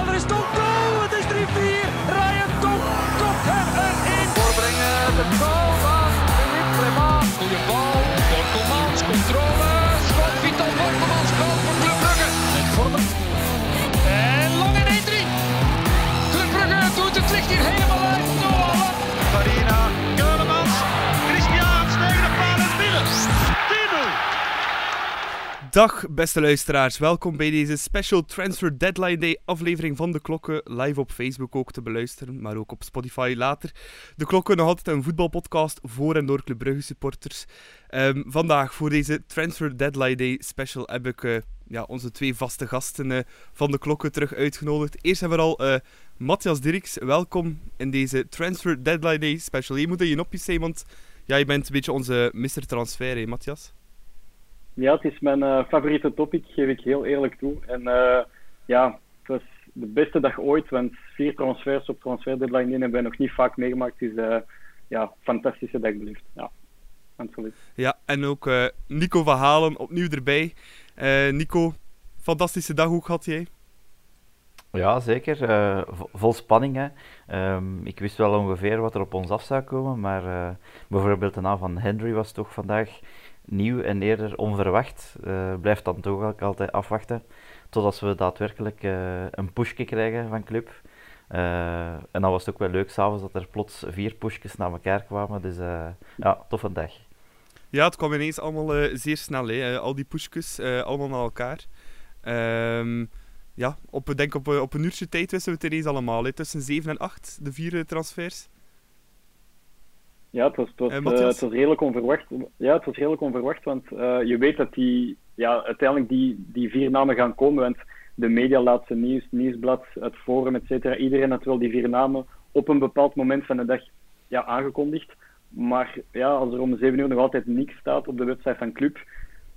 Jawel, er is Dag beste luisteraars, welkom bij deze special Transfer Deadline Day aflevering van De Klokken. Live op Facebook ook te beluisteren, maar ook op Spotify later. De Klokken nog altijd een voetbalpodcast voor en door Club Brugge supporters. Ehm, vandaag voor deze Transfer Deadline Day special heb ik eh, ja, onze twee vaste gasten eh, van De Klokken terug uitgenodigd. Eerst hebben we al eh, Matthias Dirks, welkom in deze Transfer Deadline Day special. Je moet in je nopjes zijn, want ja, je bent een beetje onze Mr. Transfer, hè, Matthias? Ja, het is mijn eh, favoriete topic, geef ik heel eerlijk toe. En eh, ja, het was de beste dag ooit, want vier transfers op transfer deadline in hebben wij nog niet vaak meegemaakt. Dus eh ja, fantastische dag beleefd. Ja, absoluut. Ja, en ook eh, Nico van Halen opnieuw erbij. Eh, Nico, fantastische dag, hoe had jij? Ja, zeker. Eh, vo- vol spanning. Hè. Ehm, ik wist wel ongeveer wat er op ons af zou komen, maar eh, bijvoorbeeld de naam van Henry was toch vandaag nieuw en eerder onverwacht. Eh blijft dan toch ook altijd afwachten totdat we daadwerkelijk eh, een pushje krijgen van club. Eh, en dan was het ook wel leuk s'avonds dat er plots vier pushjes naar elkaar kwamen. Dus ja, toffe dag. Ja, het kwam ineens allemaal zeer snel, hè. Al die pushjes, allemaal naar elkaar. Ehm, ja, op, denk op, op een uurtje tijd wisten we het ineens allemaal, hè. tussen 7 en 8, de vier transfers. Ja, het was, het was, het was redelijk onverwacht. Ja, het was redelijk onverwacht, want eh, je weet dat die, ja, uiteindelijk die, die vier namen gaan komen. Want de media laat ze nieuws, nieuwsblad, het forum, et cetera. Iedereen had wel die vier namen op een bepaald moment van de dag ja, aangekondigd. Maar ja, als er om zeven uur nog altijd niks staat op de website van Club,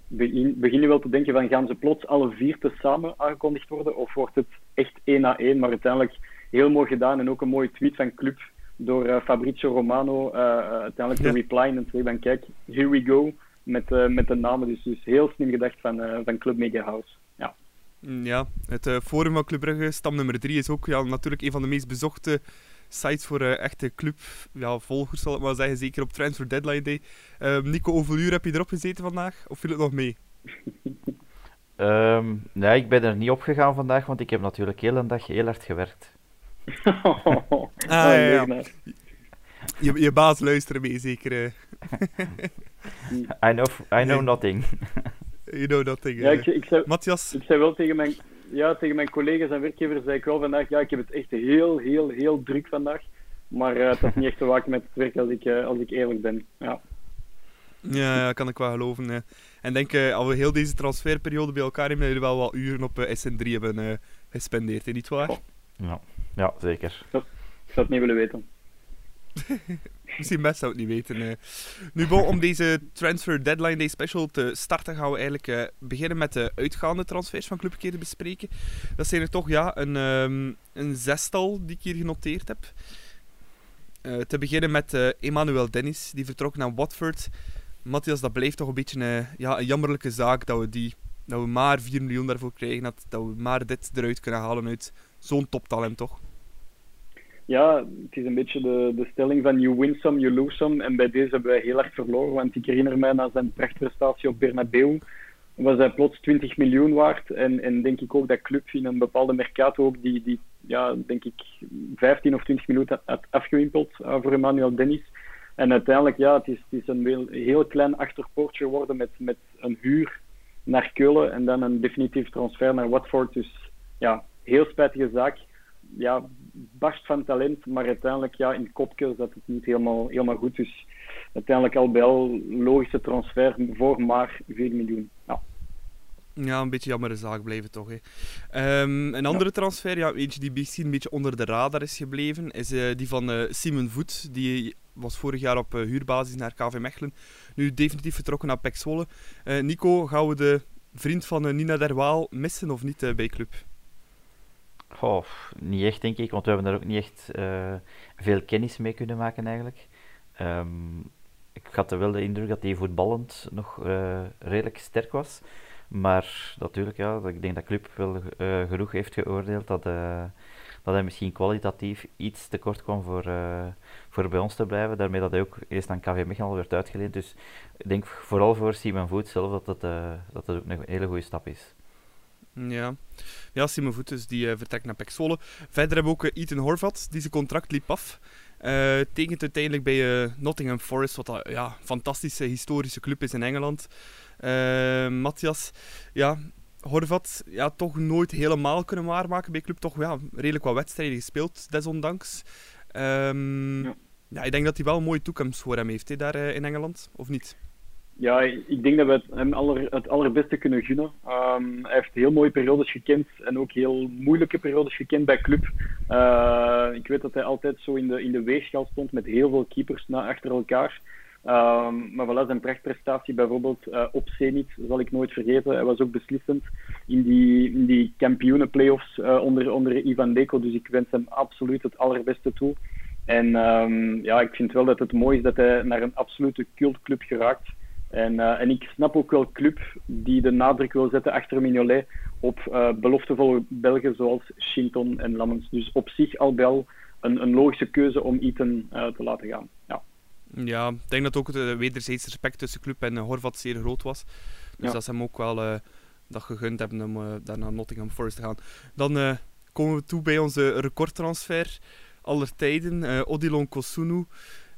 begin, begin je wel te denken van gaan ze plots alle vier tezamen aangekondigd worden? Of wordt het echt één na één? Maar uiteindelijk heel mooi gedaan en ook een mooie tweet van Club door eh, Fabrizio Romano eh, eh, uiteindelijk Ja. te replyen en te zeggen van kijk, here we go met, eh, met de namen. Dus, dus heel slim gedacht van, eh, van Club Media House. Ja. Mm, Ja, het forum van Club Brugge, stam nummer 3, is ook ja, natuurlijk een van de meest bezochte sites voor eh, echte clubvolgers, zal ik maar zeggen. Zeker op Transfer Deadline Day. Ehm, Nico, hoeveel uur heb je erop gezeten vandaag? Of viel het nog mee? Ehm, nee, ik ben er niet op gegaan vandaag, want ik heb natuurlijk heel een dag heel hard gewerkt. Oh, ja, ja. leuk, Je, je baas luisteren mee, zeker. I know, I know nothing. you know that thing. Ja, ik, ik, zei, Matthias? ik zei wel tegen mijn, ja, tegen mijn collega's en werkgevers, zei ik wel vandaag, ja, ik heb het echt heel, heel, heel druk vandaag. Maar eh, het had niet echt te maken met het werk als ik, eh, als ik eerlijk ben. Ja. Ja, ja, kan ik wel geloven. eh. En denk, eh als we heel deze transferperiode bij elkaar hebben, dat jullie wel wat uren op eh, SN3 hebben eh, gespendeerd, hè, niet waar? Ja, ja zeker. Ik zou het niet willen weten. Misschien best zou het niet weten. eh. Nu, bon, om deze Transfer Deadline Day special te starten, gaan we eigenlijk eh, beginnen met de uitgaande transfers van Club te bespreken. Dat zijn er toch ja, een, ehm, een zestal die ik hier genoteerd heb. Eh, te beginnen met eh, Emmanuel Dennis, die vertrok naar Watford. Matthias, dat blijft toch een beetje ja, een jammerlijke zaak dat we, die, dat we maar 4 miljoen daarvoor krijgen. Dat, dat we maar dit eruit kunnen halen uit zo'n toptalent, toch? Ja, het is een beetje de, de stelling van you win some, you lose some. En bij deze hebben wij heel erg verloren, want ik herinner mij na zijn prachtprestatie op Bernabeu was hij plots 20 miljoen waard. En, en denk ik ook dat club in een bepaalde mercato ook die, die ja, denk ik 15 of 20 minuten had afgewimpeld eh, voor Emmanuel Dennis. En uiteindelijk, ja, het is, het is een heel, klein achterpoortje geworden met, met een huur naar Keulen en dan een definitief transfer naar Watford. Dus ja, heel spijtige zaak. Ja, barst van talent, maar uiteindelijk ja, in kopje zat het niet helemaal, helemaal goed. Dus uiteindelijk al bij al logische transfer voor maar 4 miljoen. Ja. Ja, een beetje jammere zaak blijven toch. Hè. Ehm, een andere transfer, ja, eentje die misschien een beetje onder de radar is gebleven, is eh, die van eh, Simon Voet. Die was vorig jaar op eh, huurbasis naar KV Mechelen. Nu definitief vertrokken naar Zwolle. Eh, Nico, gaan we de vriend van Nina Derwaal missen of niet bij club? Niet echt, denk ik, want we hebben daar ook niet echt eh, veel kennis mee kunnen maken eigenlijk. Ehm, ik had wel de indruk dat hij voetballend nog eh, redelijk sterk was. Maar natuurlijk, ja, ik denk dat Club wel genoeg heeft geoordeeld dat, dat hij misschien kwalitatief iets te kort kwam voor, voor bij ons te blijven. Daarmee dat hij ook eerst aan KV Mechelen werd uitgeleend. Dus ik denk vooral voor Simon Voet zelf dat het, dat het ook een hele goede stap is. Ja, ja Simon Voet dus die uh, vertrekt naar Pek Verder hebben we ook uh, Ethan Horvat, die zijn contract liep af. Uh, tekent uiteindelijk bij Nottingham Forest, wat een ja, fantastische historische club is in Engeland. Matthias, ja, Horvat ja, toch nooit helemaal kunnen waarmaken bij club. Toch ja, redelijk wat wedstrijden gespeeld, desondanks. Um, ja. ja. ik denk dat hij wel een mooie toekomst voor hem heeft daar in Engeland, of niet? Ja, ik denk dat we het hem aller, het allerbeste kunnen gunnen. Um, hij heeft heel mooie periodes gekend en ook heel moeilijke periodes gekend bij club. Uh, ik weet dat hij altijd zo in de, in de weegschaal stond met heel veel keepers na, achter elkaar. Um, maar voilà, zijn prachtprestatie bijvoorbeeld uh, op Zenit zal ik nooit vergeten. Hij was ook beslissend in die, in die kampioenenplayoffs uh, onder, onder Ivan Deko. Dus ik wens hem absoluut het allerbeste toe. En um, ja, ik vind wel dat het mooi is dat hij naar een absolute cultclub geraakt. En, uh, en ik snap ook wel club die de nadruk wil zetten achter Mignolet op uh, beloftevolle Belgen zoals Shinton en Lammens. Dus op zich al wel een, een logische keuze om Iten uh, te laten gaan. Ja. ja, ik denk dat ook het wederzijds respect tussen club en Horvat zeer groot was. Dus ja. dat ze hem ook wel dat gegund hebben om daar naar Nottingham Forest te gaan. Dan komen we toe bij onze recordtransfer aller tijden, Odilon Kosunu.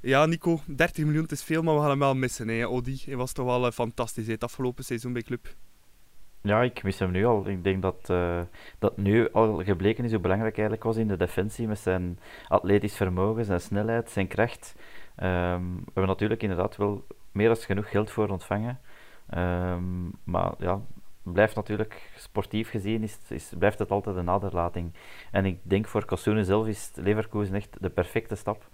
Ja, Nico, 30 miljoen is veel, maar we gaan hem wel missen. Hè. Odi hij was toch wel uh, fantastisch het afgelopen seizoen bij club. Ja, ik mis hem nu al. Ik denk dat, uh, dat nu al gebleken is hoe belangrijk hij eigenlijk was in de defensie met zijn atletisch vermogen, zijn snelheid, zijn kracht. Um, we hebben natuurlijk inderdaad wel meer dan genoeg geld voor ontvangen. Um, maar ja, blijft natuurlijk sportief gezien, is, is, blijft het altijd een naderlating. En ik denk voor Kossoene zelf is Leverkusen echt de perfecte stap.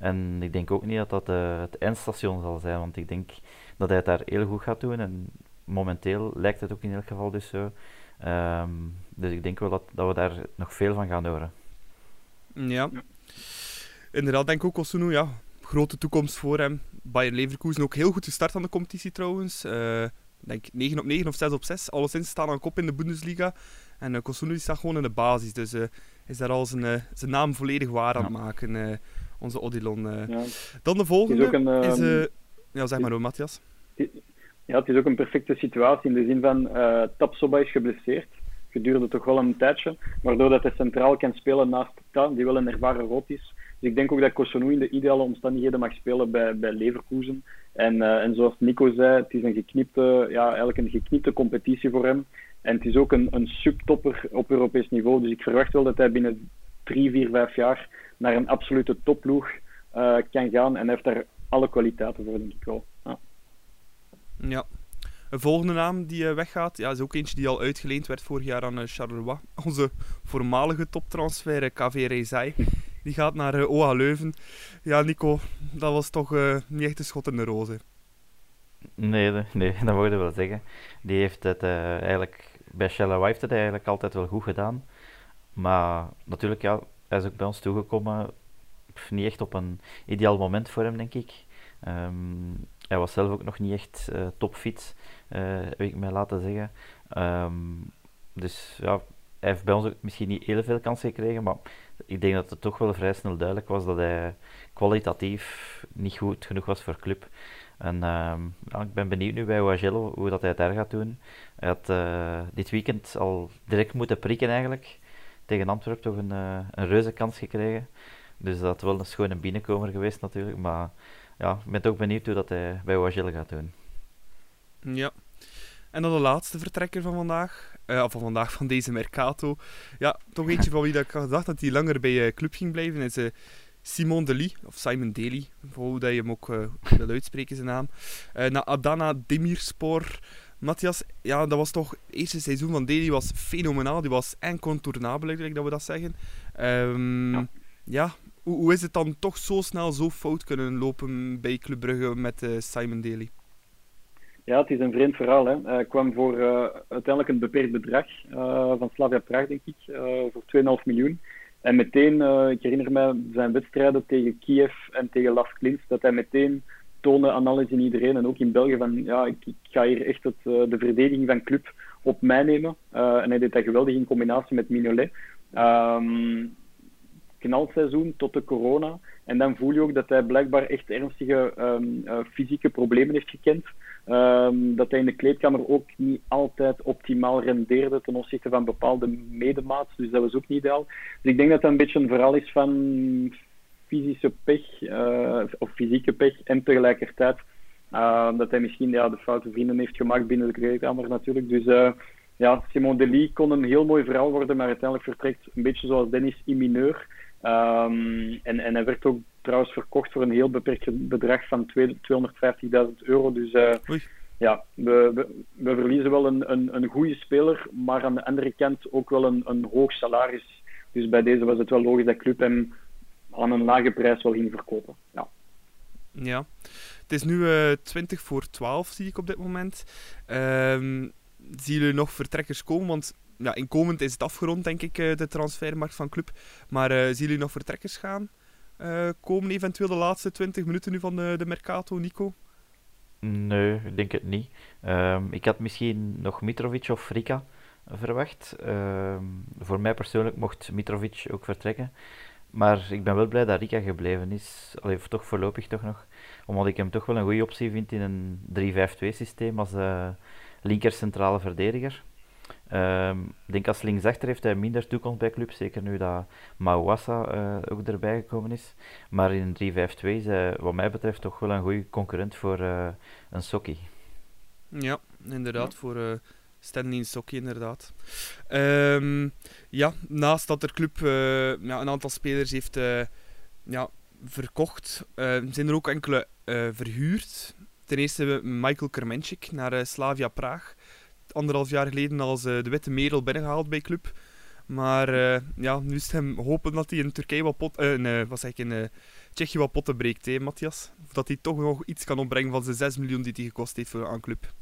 En ik denk ook niet dat dat uh, het eindstation zal zijn, want ik denk dat hij het daar heel goed gaat doen. En momenteel lijkt het ook in elk geval dus zo. Um, dus ik denk wel dat, dat we daar nog veel van gaan horen. Ja. Inderdaad, denk ik ook Osunu, ja. Grote toekomst voor hem. Bayern Leverkusen ook heel goed gestart aan de competitie trouwens. Uh, denk 9 op 9 of 6 op 6. Alleszins staan aan kop in de Bundesliga. En uh, Kosunu staat gewoon in de basis. Dus uh, is daar al zijn, zijn naam volledig waar aan het maken onze Odilon. Ja. Dan de volgende is... Een, is uh, ja, zeg maar, Matthias. Ja, het is ook een perfecte situatie in de zin van uh, Tapsoba is geblesseerd. Gedurende toch wel een tijdje. Waardoor dat hij centraal kan spelen naast Ta, die wel een ervaren rood is. Dus ik denk ook dat Kosonu in de ideale omstandigheden mag spelen bij, bij Leverkusen. En, uh, en zoals Nico zei, het is een geknipte, ja, eigenlijk een geknipte competitie voor hem. En het is ook een, een subtopper op Europees niveau. Dus ik verwacht wel dat hij binnen drie, vier, vijf jaar naar een absolute topploeg uh, kan gaan. En heeft daar alle kwaliteiten voor, denk ik wel. Ja. ja. Een volgende naam die uh, weggaat, ja, is ook eentje die al uitgeleend werd vorig jaar aan uh, Charleroi. Onze voormalige toptransfer, KV Reizai. Die gaat naar OA Leuven. Ja, Nico, dat was toch niet echt een schot in de roze. Nee, nee, dat moet je wel zeggen. Die heeft het eigenlijk, bij Charleroi heeft het eigenlijk altijd wel goed gedaan. Maar natuurlijk, ja, hij is ook bij ons toegekomen. Niet echt op een ideaal moment voor hem, denk ik. Um, hij was zelf ook nog niet echt uh, topfit, uh, heb ik mij laten zeggen. Um, dus ja, hij heeft bij ons ook misschien niet heel veel kansen gekregen, maar ik denk dat het toch wel vrij snel duidelijk was dat hij kwalitatief niet goed genoeg was voor club. En ja, ik ben benieuwd nu bij Oagello hoe dat hij het daar gaat doen. Hij had uh, dit weekend al direct moeten prikken eigenlijk tegen Antwerpen toch een, uh, een reuze kans gekregen. Dus dat is wel een schone binnenkomer geweest natuurlijk. Maar ja, ik ben ook benieuwd hoe dat hij bij Wagille gaat doen. Ja. En dan de laatste vertrekker van vandaag. Uh, van vandaag, van deze Mercato. Ja, toch eentje van wie dat ik had gedacht dat hij langer bij uh, club ging blijven. Is uh, Simon Dely, of Simon Daly, hoe dat je hem ook wil uitspreken, zijn naam. naar Adana Demirspor. Matthias, ja, dat was toch... Het eerste seizoen van Deli was fenomenaal. Die was incontournabel, denk dat we dat zeggen. Um, ja. ja. Hoe, hoe, is het dan toch zo snel zo fout kunnen lopen bij Club Brugge met uh, Simon Daly? Ja, het is een vreemd verhaal. Hè. Hij kwam voor uh, uiteindelijk een beperkt bedrag uh, van Slavia Praag, denk ik, voor 2,5 miljoen. En meteen, ik herinner me zijn wedstrijden tegen Kiev en tegen Las Klins, dat hij meteen tonen aan alles en iedereen en ook in België van ja, ik, ga hier echt het, uh, de verdediging van club op mij nemen. Uh, en hij deed dat geweldig in combinatie met Mignolet. Um, knalseizoen tot de corona. En dan voel je ook dat hij blijkbaar echt ernstige um, uh, fysieke problemen heeft gekend. Um, dat hij in de kleedkamer ook niet altijd optimaal rendeerde ten opzichte van bepaalde medemaats. Dus dat was ook niet ideaal. Dus ik denk dat dat een beetje een verhaal is van fysische pech uh, of fysieke pech en tegelijkertijd uh, dat hij misschien ja, de foute vrienden heeft gemaakt binnen de kleedkamer natuurlijk. Dus uh, ja, Simon Delis kon een heel mooi verhaal worden, maar uiteindelijk vertrekt een beetje zoals Dennis in mineur. Um, en, en hij werd ook trouwens verkocht voor een heel beperkt bedrag van 250.000 euro. Dus ja, we, we, we, verliezen wel een, een, een goede speler, maar aan de andere kant ook wel een, een hoog salaris. Dus bij deze was het wel logisch dat club hem aan een lage prijs wel ging verkopen. Ja. Ja, het is nu uh, 20 voor 12, zie ik op dit moment. Um, zien jullie nog vertrekkers komen? Want ja, inkomend is het afgerond, denk ik, de transfermarkt van club. Maar uh, zien jullie nog vertrekkers gaan? Uh, komen eventueel de laatste 20 minuten nu van de, de Mercato, Nico? Nee, ik denk het niet. Um, ik had misschien nog Mitrovic of Rika verwacht. Um, voor mij persoonlijk mocht Mitrovic ook vertrekken. Maar ik ben wel blij dat Rika gebleven is. Allee, toch voorlopig toch nog. Omdat ik hem toch wel een goede optie vind in een 3-5-2 systeem als uh, linker centrale verdediger. Um, ik denk als linksachter heeft hij minder toekomst bij club, zeker nu dat Mawassa uh, ook erbij gekomen is. Maar in een 3-5-2 is hij wat mij betreft toch wel een goede concurrent voor uh, een Sokkie. Ja, inderdaad, ja. voor uh, Stanley Sokkie inderdaad. Um, ja, naast dat er club ja, een aantal spelers heeft ja, verkocht, zijn er ook enkele verhuurd. Ten eerste Michael Kermenchik naar Slavia Praag anderhalf jaar geleden als de witte merel binnengehaald bij club. Maar uh, ja, nu is het hem hopen dat hij in Turkije wat pot, uh, wat zeg ik, Tsjechië wat potten breekt, hè, Matthias? Dat hij toch nog iets kan opbrengen van zijn 6 miljoen die hij gekost heeft voor aan club.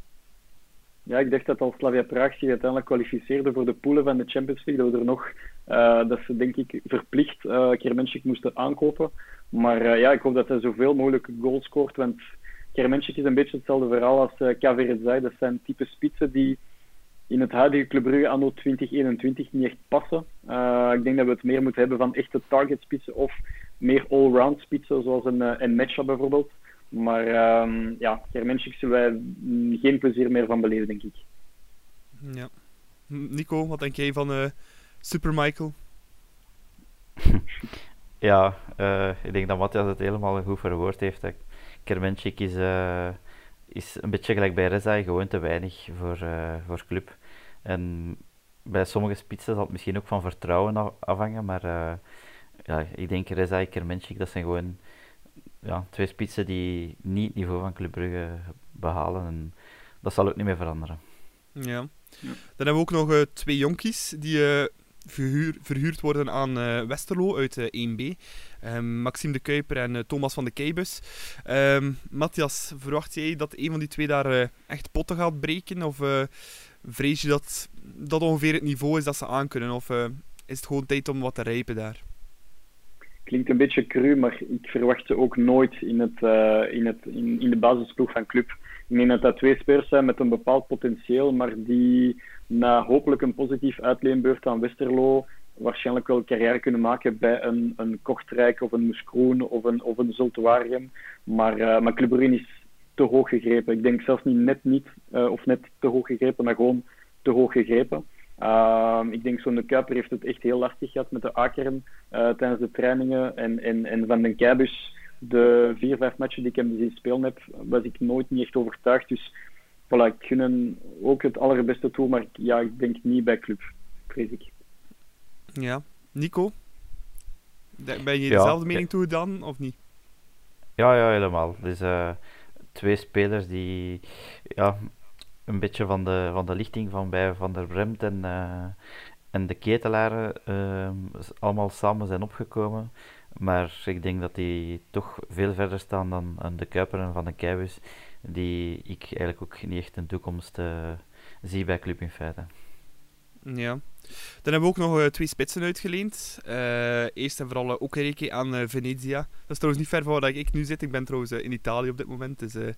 Ja, ik dacht dat als Slavia Praag zich uiteindelijk kwalificeerde voor de poelen van de Champions League, dat we er nog, uh, dat ze denk ik verplicht uh, moesten aankopen. Maar uh, ja, ik hoop dat hij zoveel mogelijk goals scoort, want Kermenschik is een beetje hetzelfde verhaal als uh. Dat zijn type spitsen die in het huidige Club Brugge anno 2021 niet echt passen. Ik denk dat we het meer moeten hebben van echte target spitsen of meer all-round spitsen, zoals een, een matchup bijvoorbeeld. Maar um, ja, Kermenschik zullen wij geen plezier meer van beleven, denk ik. Ja. Nico, wat denk jij van uh, Super Michael? ja, ik denk dat Matthias het helemaal goed verwoord heeft. Kermenschik is, uh, is een beetje gelijk bij Reza, gewoon te weinig voor, uh, voor club. En bij sommige spitsen zal het misschien ook van vertrouwen afhangen, maar uh, ja, ik denk Reza en Kermenschik, dat zijn gewoon ja, twee spitsen die niet het niveau van Club Brugge behalen. En dat zal ook niet meer veranderen. Ja. Dan hebben we ook nog twee jonkies die verhuur, verhuurd worden aan uh, Westerlo uit uh, 1B. Um, Maxime de Kuiper en uh, Thomas van de Keibus. Um, Matthias, verwacht jij dat een van die twee daar echt potten gaat breken? Of vrees je dat dat ongeveer het niveau is dat ze aankunnen? Of is het gewoon tijd om wat te rijpen daar? Klinkt een beetje cru, maar ik verwacht ze ook nooit in, het, in, het, in, in de basisploeg van club. Ik denk dat dat twee spelers zijn met een bepaald potentieel, maar die na hopelijk een positief uitleenbeurt aan Westerlo waarschijnlijk wel carrière kunnen maken bij een, een Kortrijk of een Moeskroen of een, of een Zultuarium. Maar, uh, maar Club Brugge is te hoog gegrepen. Ik denk zelfs niet net niet, uh, of net te hoog gegrepen, maar gewoon te hoog gegrepen. Uh, ik denk zo'n de Kuiper heeft het echt heel lastig gehad met de Akeren uh, tijdens de trainingen. En, en, en van den Keibus, de vier, vijf matchen die ik hem zien spelen heb, was ik nooit niet echt overtuigd. Dus voilà, ik gun hem ook het allerbeste toe, maar ja, ik denk niet bij club, vrees ik. Ja. Nico? Ben je dezelfde ja, mening toe dan, of niet? Ja, ja, helemaal. Dus uh, twee spelers die ja, een beetje van de, van de lichting van bij Van der Bremt en, uh, en de Ketelaren uh, allemaal samen zijn opgekomen. Maar ik denk dat die toch veel verder staan dan de Kuiper en Van de Keibus die ik eigenlijk ook niet echt een toekomst uh, zie bij Club in feite. Ja. Dan hebben we ook nog twee spitsen uitgeleend. Eerst en vooral uh, Okereke aan Venezia. Dat is trouwens niet ver van waar ik nu zit. Ik ben trouwens in Italië op dit moment. Dus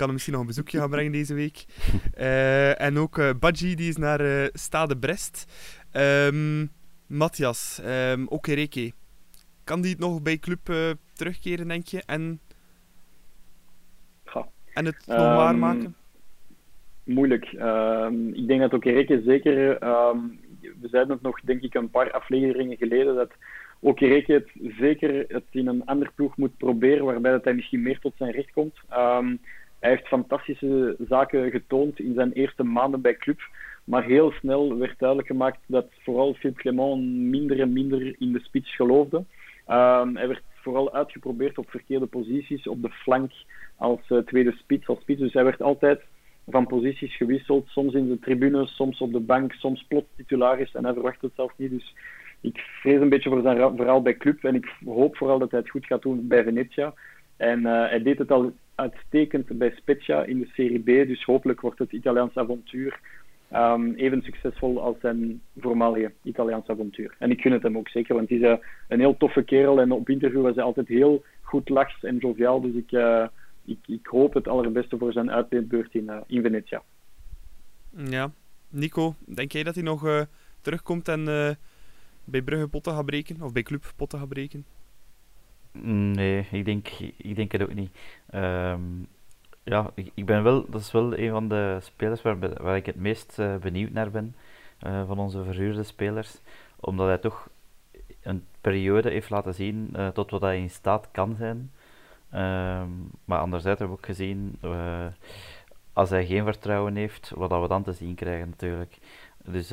kan hem misschien nog een bezoekje gaan brengen deze week. en ook Badji, die is naar Stade Brest. Um, Matthias, um, Okereke. Kan die het nog bij club terugkeren, denk je? En, ja. en het nog um, waarmaken? Moeilijk. ik denk dat Okereke zeker we zeiden het nog, denk ik, een paar afleveringen geleden, dat ook Reke het zeker het in een ander ploeg moet proberen, waarbij dat hij misschien meer tot zijn recht komt. Um, hij heeft fantastische zaken getoond in zijn eerste maanden bij club. Maar heel snel werd duidelijk gemaakt dat vooral Philippe Clement minder en minder in de spits geloofde. Um, hij werd vooral uitgeprobeerd op verkeerde posities, op de flank als uh, tweede spits, als spits. Dus hij werd altijd van posities gewisseld. Soms in de tribune, soms op de bank, soms plots titularis en hij verwacht het zelf niet. Dus ik vrees een beetje voor zijn verhaal bij club en ik hoop vooral dat hij het goed gaat doen bij Venezia. En uh, hij deed het al uitstekend bij Spezia in de Serie B, dus hopelijk wordt het Italiaans avontuur um, even succesvol als zijn voormalige Italiaans avontuur. En ik gun het hem ook zeker, want hij is uh, een heel toffe kerel en op interview was hij altijd heel goed lachs en joviaal, dus ik... Uh, ik, ik hoop het allerbeste voor zijn uitleefbeurt in, uh, in Venetia. Ja. Nico, denk jij dat hij nog terugkomt en bij Brugge potten gaat breken? Of bij Club potten gaat breken? Nee, ik denk, ik denk het ook niet. Um, ja, ik, ben wel, dat is wel een van de spelers waar, waar ik het meest uh, benieuwd naar ben. Uh, van onze verhuurde spelers. Omdat hij toch een periode heeft laten zien uh, tot wat hij in staat kan zijn. Um, maar anderzijds hebben we ook gezien, als hij geen vertrouwen heeft, wat we dan te zien krijgen natuurlijk. Dus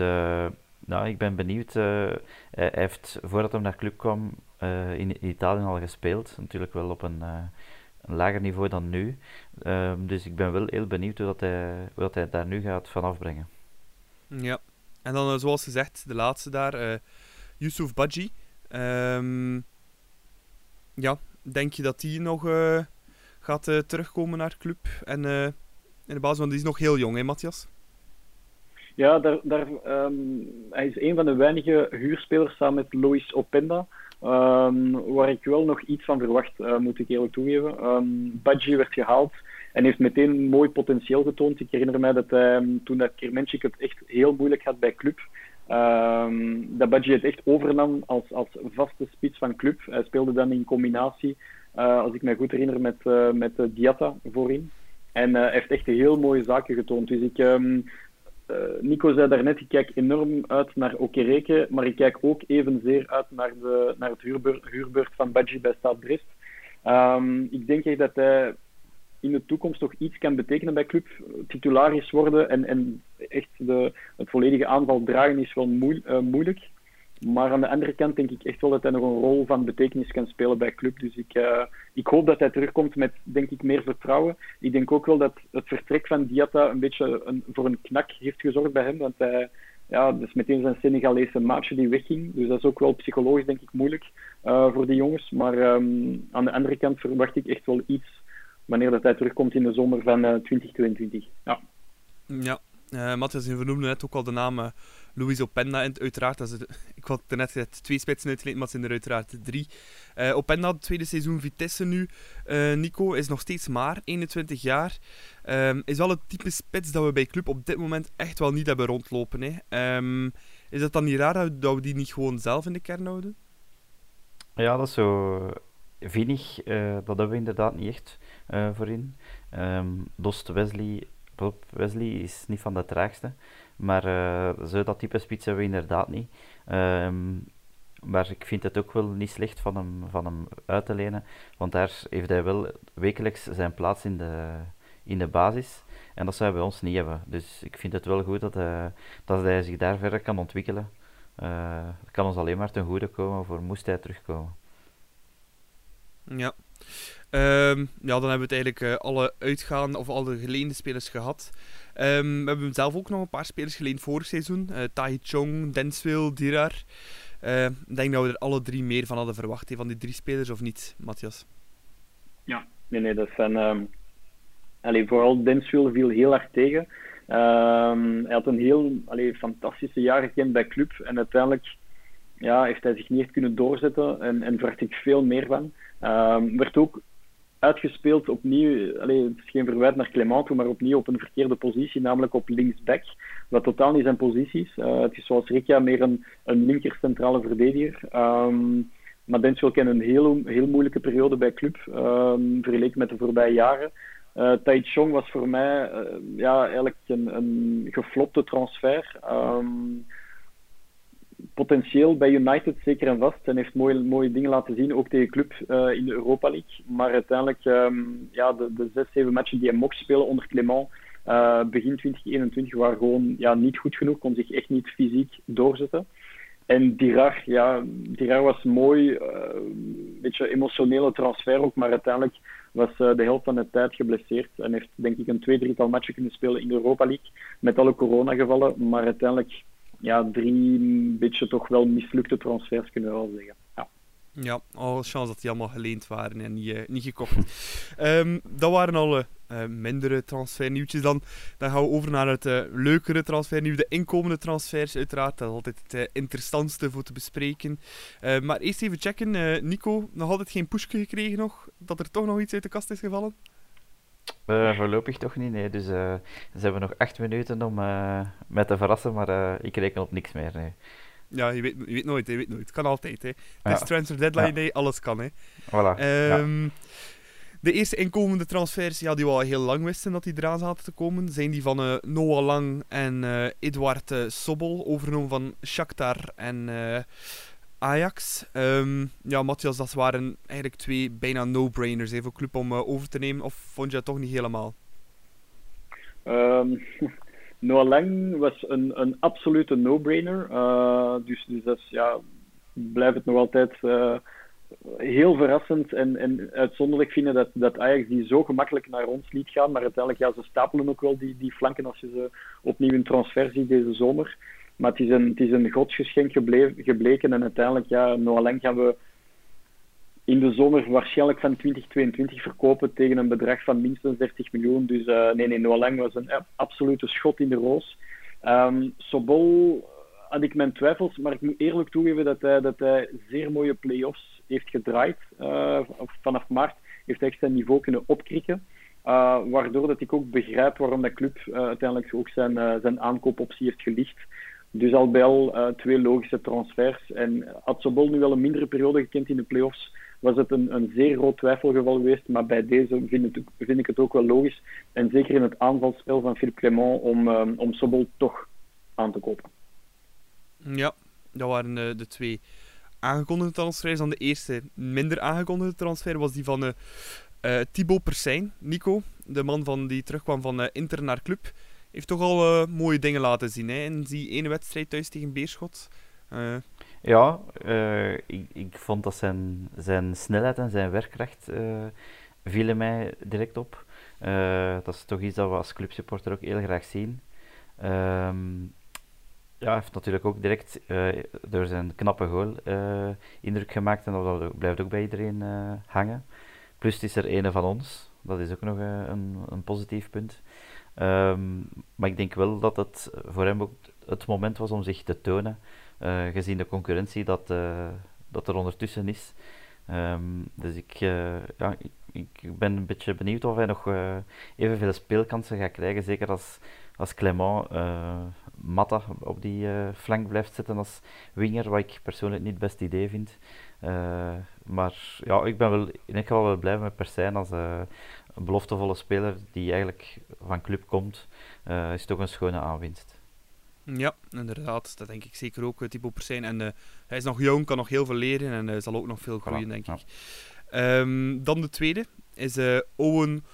nou, ik ben benieuwd. Uh, hij heeft, voordat hij naar club kwam, in Italië al gespeeld. Natuurlijk wel op een, een lager niveau dan nu. Um, dus ik ben wel heel benieuwd hoe, dat hij, daar nu gaat vanaf brengen. Ja, en dan zoals gezegd, de laatste daar, Yusuf Badji. Um, ja, denk je dat die nog gaat terugkomen naar club? En in de basis, want die is nog heel jong, hè, Matthias? Ja, daar, daar, um, hij is een van de weinige huurspelers samen met Lois Openda. Um, waar ik wel nog iets van verwacht, moet ik eerlijk toegeven. Um, Badji werd gehaald en heeft meteen mooi potentieel getoond. Ik herinner mij dat hij, toen dat het echt heel moeilijk had bij club, dat Badji het echt overnam als, als vaste spits van club. Hij speelde dan in combinatie, uh, als ik me goed herinner, met, uh, met Diatta voorin. En hij heeft echt heel mooie zaken getoond. Dus ik, Nico zei daarnet, ik kijk enorm uit naar Okereke, maar ik kijk ook evenzeer uit naar, de, naar het huurbeurt, huurbeurt van Badji bij Stad Brest. Um, ik denk echt dat hij in de toekomst toch iets kan betekenen bij club. Titularis worden en, en echt de, het volledige aanval dragen is wel uh, moeilijk. Maar aan de andere kant denk ik echt wel dat hij nog een rol van betekenis kan spelen bij club. Dus ik, uh, ik hoop dat hij terugkomt met, denk ik, meer vertrouwen. Ik denk ook wel dat het vertrek van Diatta een beetje een, voor een knak heeft gezorgd bij hem. Want hij, ja, dus meteen zijn Senegalese maatje die wegging. Dus dat is ook wel psychologisch, denk ik, moeilijk uh, voor die jongens. Maar um, aan de andere kant verwacht ik echt wel iets wanneer dat hij terugkomt in de zomer van uh, 2022. Ja. Ja, uh, Matthias, je vernoemde net ook al de naam uh, Luis Openda. En uiteraard, dat ik had er net gezegd, twee spitsen uitgeleend, maar het zijn er uiteraard drie. Uh, Openda, het tweede seizoen Vitesse nu. Nico is nog steeds maar 21 jaar. Um, is wel het type spits dat we bij club op dit moment echt wel niet hebben rondlopen. Hè. Um, is het dan niet raar dat we die niet gewoon zelf in de kern houden? Ja, dat is zo vinnig. dat hebben we inderdaad niet echt voorin. Um, Dost Wesley, Wesley is niet van de traagste, maar uh, zo dat type spits hebben we inderdaad niet. Um, maar ik vind het ook wel niet slecht van hem, van hem uit te lenen, want daar heeft hij wel wekelijks zijn plaats in de, in de basis. En dat zou hij bij ons niet hebben. Dus ik vind het wel goed dat, uh, dat hij zich daar verder kan ontwikkelen. Uh, kan ons alleen maar ten goede komen voor moest hij terugkomen. Ja. Um, ja, dan hebben we het eigenlijk uh, alle uitgaande of alle geleende spelers gehad. Um, we hebben zelf ook nog een paar spelers geleend vorig seizoen. Uh, Tai Chong, Denswil, Dirar. Uh, ik denk dat we er alle drie meer van hadden verwacht, van die drie spelers, of niet, Matthias? Ja, nee, nee, dat zijn... Um... Vooral Denswil viel heel hard tegen. Ehm, hij had een heel allee, fantastische jaar gekend bij club en uiteindelijk ja, heeft hij zich niet kunnen doorzetten en, en verwacht ik veel meer van. Um, werd ook uitgespeeld opnieuw, allee, het is geen verwijt naar Clement, maar opnieuw op een verkeerde positie, namelijk op linksback, wat totaal niet zijn positie is. Uh, het is zoals Rikia meer een, een linker centrale verdediger. Um, maar Denschel kent een heel, heel moeilijke periode bij club, um, vergeleken met de voorbije jaren. Uh, Tai Chong was voor mij uh, ja, eigenlijk een, een geflopte transfer. Um, potentieel bij United zeker en vast. En heeft mooie, mooie dingen laten zien, ook tegen club uh, in de Europa League. Maar uiteindelijk, um, ja, de, de zes, zeven matchen die hij mocht spelen onder Clement uh, begin 2021 waren gewoon ja, niet goed genoeg. Kon zich echt niet fysiek doorzetten. En Dirar, ja, Dirar was mooi, uh, een beetje emotionele transfer ook, maar uiteindelijk was de helft van de tijd geblesseerd en heeft denk ik een twee, drietal matchen kunnen spelen in de Europa League met alle coronagevallen, maar uiteindelijk ja, drie beetje toch wel mislukte transfers kunnen we wel zeggen. Ja. Ja, alle chance dat die allemaal geleend waren en niet, uh, niet gekocht. um, dat waren alle uh, mindere transfernieuwtjes. Dan, dan gaan we over naar het leukere transfernieuws. De inkomende transfers, uiteraard. Dat is altijd het interessantste voor te bespreken. maar eerst even checken. Nico, nog altijd geen pushje gekregen nog? Dat er toch nog iets uit de kast is gevallen? Uh, voorlopig toch niet, nee. Dus uh, ze hebben nog acht minuten om uh, mij te verrassen, maar ik reken op niks meer. Nee. Ja, je weet, je weet nooit, je weet nooit. Het kan altijd, hè. Het is ja. transfer deadline ja. day, alles kan, hè. Voilà. Um, ja. De eerste inkomende transfers, ja, die we al heel lang wisten dat die eraan zaten te komen, zijn die van Noah Lang en Edouard Sobol, overgenomen van Shakhtar en Ajax. Um, ja, Matthias, dat waren eigenlijk twee bijna no-brainers voor club om uh, over te nemen. Of vond je dat toch niet helemaal? Um, Lang was een, een absolute no-brainer. Uh, dus, dus dat ja, blijft het nog altijd uh, heel verrassend en, en uitzonderlijk vinden dat, dat Ajax die zo gemakkelijk naar ons liet gaan. Maar uiteindelijk, ja, ze stapelen ook wel die, die flanken als je ze opnieuw in transfer ziet deze zomer. Maar het is een, het godsgeschenk gebleven, gebleken. En uiteindelijk, ja, Noah Lang gaan we in de zomer waarschijnlijk van 2022 verkopen tegen een bedrag van minstens 30 miljoen. Dus uh, nee, nee, Noah Lang was een absolute schot in de roos. Um, Sobol had ik mijn twijfels, maar ik moet eerlijk toegeven dat hij, dat hij zeer mooie play-offs heeft gedraaid. Uh, vanaf maart heeft hij echt zijn niveau kunnen opkrikken. Waardoor dat ik ook begrijp waarom de club uiteindelijk ook zijn, zijn aankoopoptie heeft gelicht. Dus al bij al uh, twee logische transfers. En had Sobol nu wel een mindere periode gekend in de playoffs, was het een, een zeer groot twijfelgeval geweest. Maar bij deze vind, vind, ik het ook wel logisch. En zeker in het aanvalspel van Philippe Clement om, um, om Sobol toch aan te kopen. Ja, dat waren uh, de twee aangekondigde transfers. Dan de eerste minder aangekondigde transfer was die van uh, uh, Thibaut Persijn, Nico. De man van die terugkwam van Inter naar Club heeft toch al uh, mooie dingen laten zien hè, in die ene wedstrijd thuis tegen Beerschot. Uh. Ja, uh, ik, ik vond dat zijn, zijn snelheid en zijn werkkracht vielen mij direct op. dat is toch iets dat we als clubsupporter ook heel graag zien. Um, ja, heeft natuurlijk ook direct door zijn knappe goal indruk gemaakt en dat blijft ook bij iedereen hangen. Plus het is er een van ons, dat is ook nog een, een positief punt. Um, maar ik denk wel dat het voor hem ook het moment was om zich te tonen, uh, gezien de concurrentie dat, uh, dat er ondertussen is. Um, dus ik, uh, ja, ik, ik, ben een beetje benieuwd of hij nog evenveel speelkansen gaat krijgen. Zeker als, als Clement Matta op die flank blijft zitten als winger, wat ik persoonlijk niet het beste idee vind. maar ja, ik ben wel in ieder geval wel blij met Persijn als een beloftevolle speler die eigenlijk van club komt, uh, is toch een schone aanwinst. Ja, inderdaad. Dat denk ik zeker ook, uh, Thibaut Persijn. En uh, hij is nog jong, kan nog heel veel leren en uh, zal ook nog veel groeien, voilà, denk ja. ik. Um, dan de tweede is Owen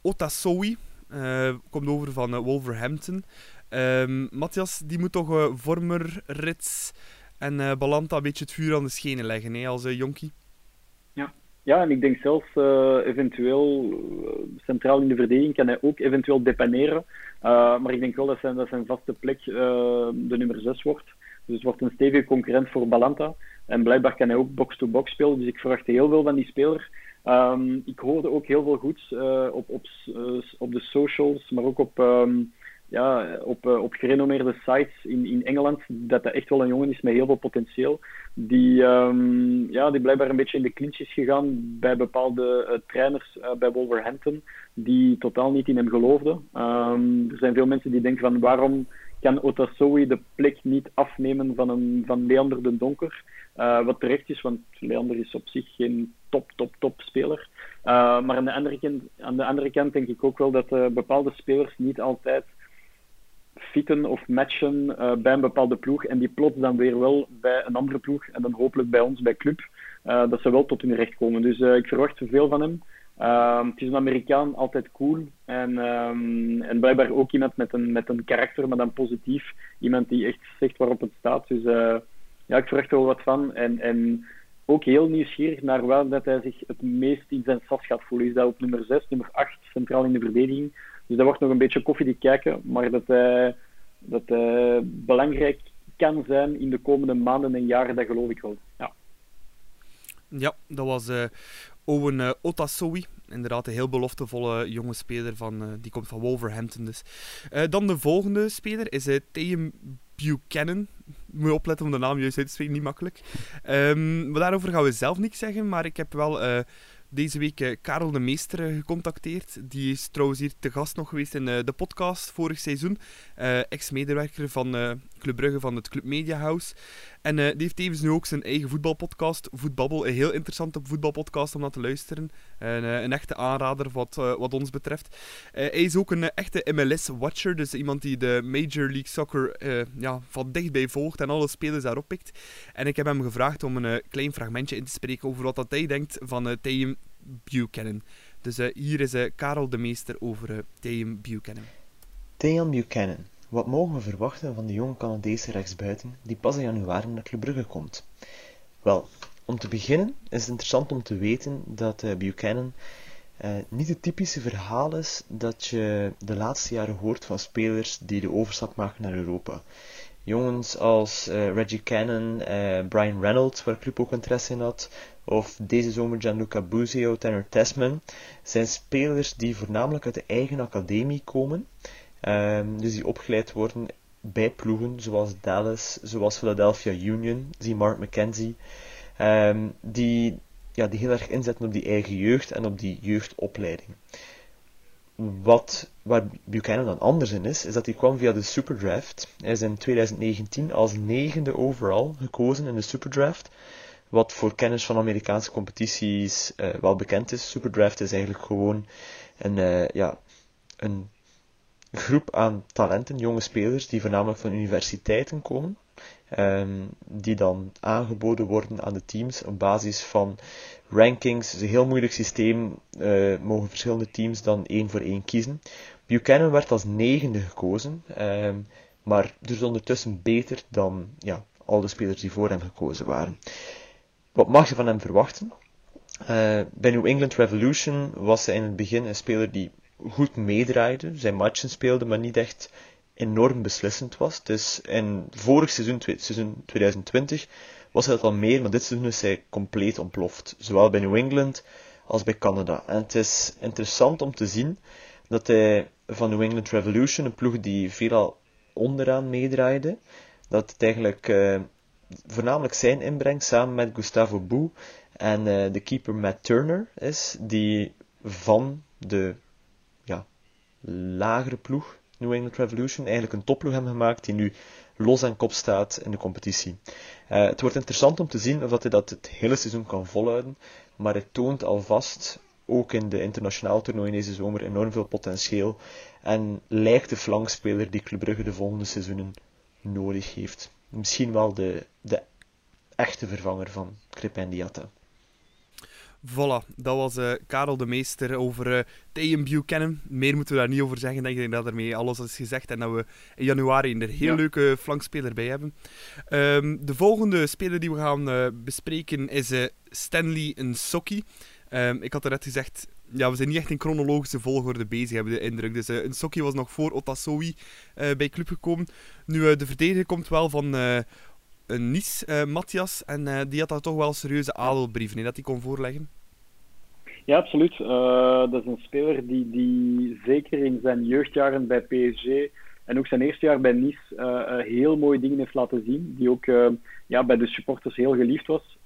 Otasowi. komt over van Wolverhampton. Um, Matthias, die moet toch Vormer, Rits en Balanta een beetje het vuur aan de schenen leggen hè, als jonkie? Ja, en ik denk zelfs uh, eventueel uh, centraal in de verdediging kan hij ook eventueel depaneren. Uh, maar ik denk wel dat zijn, dat zijn vaste plek de nummer 6 wordt. Dus het wordt een stevige concurrent voor Balanta. En blijkbaar kan hij ook box-to-box spelen. Dus ik verwacht heel veel van die speler. Um, ik hoorde ook heel veel goeds op, op, op de socials, maar ook op, um, ja, op, op gerenommeerde sites in, in Engeland dat dat echt wel een jongen is met heel veel potentieel. Die, um, ja, die blijkbaar een beetje in de clinch is gegaan bij bepaalde trainers bij Wolverhampton die totaal niet in hem geloofden. Um, er zijn veel mensen die denken van waarom kan Otasowi de plek niet afnemen van, een, van Leander de Donker. Uh, wat terecht is, want Leander is op zich geen top, top, top speler. Uh, maar aan de, andere kant, aan de andere kant denk ik ook wel dat uh, bepaalde spelers niet altijd fitten of matchen bij een bepaalde ploeg en die plots dan weer wel bij een andere ploeg en dan hopelijk bij ons, bij club, dat ze wel tot hun recht komen. Dus ik verwacht veel van hem. Um, het is een Amerikaan, altijd cool. En, um, en blijkbaar ook iemand met een, met een karakter, maar dan positief. Iemand die echt zegt waarop het staat. Dus ja, ik verwacht er wel wat van. En, en ook heel nieuwsgierig naar waar dat hij zich het meest in zijn sas gaat voelen. Is dat op nummer 6, nummer 8, centraal in de verdediging. Dus dat wordt nog een beetje koffiedik kijken. Maar dat hij, dat hij belangrijk kan zijn in de komende maanden en jaren, dat geloof ik wel. Ja. Ja, dat was uh, Owen uh. Inderdaad, een heel beloftevolle jonge speler. Van, die komt van Wolverhampton. Dus. Dan de volgende speler is uh, Buchanan. Moet je opletten om de naam juist uit te spreken, niet makkelijk. Um, maar daarover gaan we zelf niks zeggen. Maar ik heb wel deze week uh, Karel de Meester uh, gecontacteerd. Die is trouwens hier te gast nog geweest in uh, de podcast vorig seizoen. Ex-medewerker van Club Brugge van het Club Media House. En die heeft tevens nu ook zijn eigen voetbalpodcast, Voetbabbel. Een heel interessante voetbalpodcast om naar te luisteren. Een, een echte aanrader wat, wat ons betreft. hij is ook een echte MLS-watcher. Dus iemand die de Major League Soccer ja, van dichtbij volgt en alle spelers daarop pikt. En ik heb hem gevraagd om een klein fragmentje in te spreken over wat dat hij denkt van uh, Buchanan. Dus hier is uh, Karel de Meester over uh, Buchanan. Buchanan. Wat mogen we verwachten van de jonge Canadese rechtsbuiten die pas in januari naar Club Brugge komt? Wel, om te beginnen is het interessant om te weten dat Buchanan niet het typische verhaal is dat je de laatste jaren hoort van spelers die de overstap maken naar Europa. Jongens als Reggie Cannon, Brian Reynolds, waar Club ook interesse in had, of deze zomer Gianluca Buzio, Tanner Tesman, zijn spelers die voornamelijk uit de eigen academie komen. Um, dus die opgeleid worden bij ploegen zoals Dallas, zoals Philadelphia Union, zie Mark McKenzie, um, die, ja, die heel erg inzetten op die eigen jeugd en op die jeugdopleiding. Wat, waar Buchanan dan anders in is, is dat hij kwam via de Superdraft. Hij is in 2019 als negende overall gekozen in de Superdraft. Wat voor kennis van Amerikaanse competities uh, wel bekend is. Superdraft is eigenlijk gewoon een, uh, ja, een groep aan talenten, jonge spelers, die voornamelijk van universiteiten komen. Um, die dan aangeboden worden aan de teams op basis van rankings. Het is een heel moeilijk systeem, uh, mogen verschillende teams dan één voor één kiezen. Buchanan werd als negende gekozen, um, maar dus ondertussen beter dan ja, al de spelers die voor hem gekozen waren. Wat mag je van hem verwachten? Uh, bij New England Revolution was hij in het begin een speler die goed meedraaide, zijn matchen speelde, maar niet echt enorm beslissend was. Dus in vorig seizoen, seizoen 2020, was hij dat al meer, maar dit seizoen is hij compleet ontploft. Zowel bij New England als bij Canada. En het is interessant om te zien dat hij van New England Revolution, een ploeg die veelal onderaan meedraaide, dat het eigenlijk uh, voornamelijk zijn inbreng samen met Gustavo Bou en uh, de keeper Matt Turner is, die van de lagere ploeg New England Revolution eigenlijk een topploeg hebben gemaakt die nu los aan kop staat in de competitie. Uh, het wordt interessant om te zien of hij dat het hele seizoen kan volhouden, maar het toont alvast ook in de internationaal toernooi deze zomer enorm veel potentieel en lijkt de flankspeler die Club Brugge de volgende seizoenen nodig heeft misschien wel de, de echte vervanger van Crepin Diatta. Voilà, dat was uh, Karel de Meester over uh, Buchanan. Meer moeten we daar niet over zeggen. Ik denk dat ermee alles is gezegd en dat we in januari een heel leuke flankspeler bij hebben. Um, de volgende speler die we gaan uh, bespreken is Stanley Nsokki. Um, ik had er net gezegd, ja, we zijn niet echt in chronologische volgorde bezig, hebben de indruk. Dus uh, Nsokki was nog voor Otasowi bij club gekomen. Nu, de verdediger komt wel van een Nice, Matthias. En die had daar toch wel serieuze adelbrieven in dat hij kon voorleggen. Ja, absoluut. dat is een speler die, die zeker in zijn jeugdjaren bij PSG En ook zijn eerste jaar bij Nice heel mooie dingen heeft laten zien, die ook ja, bij de supporters heel geliefd was.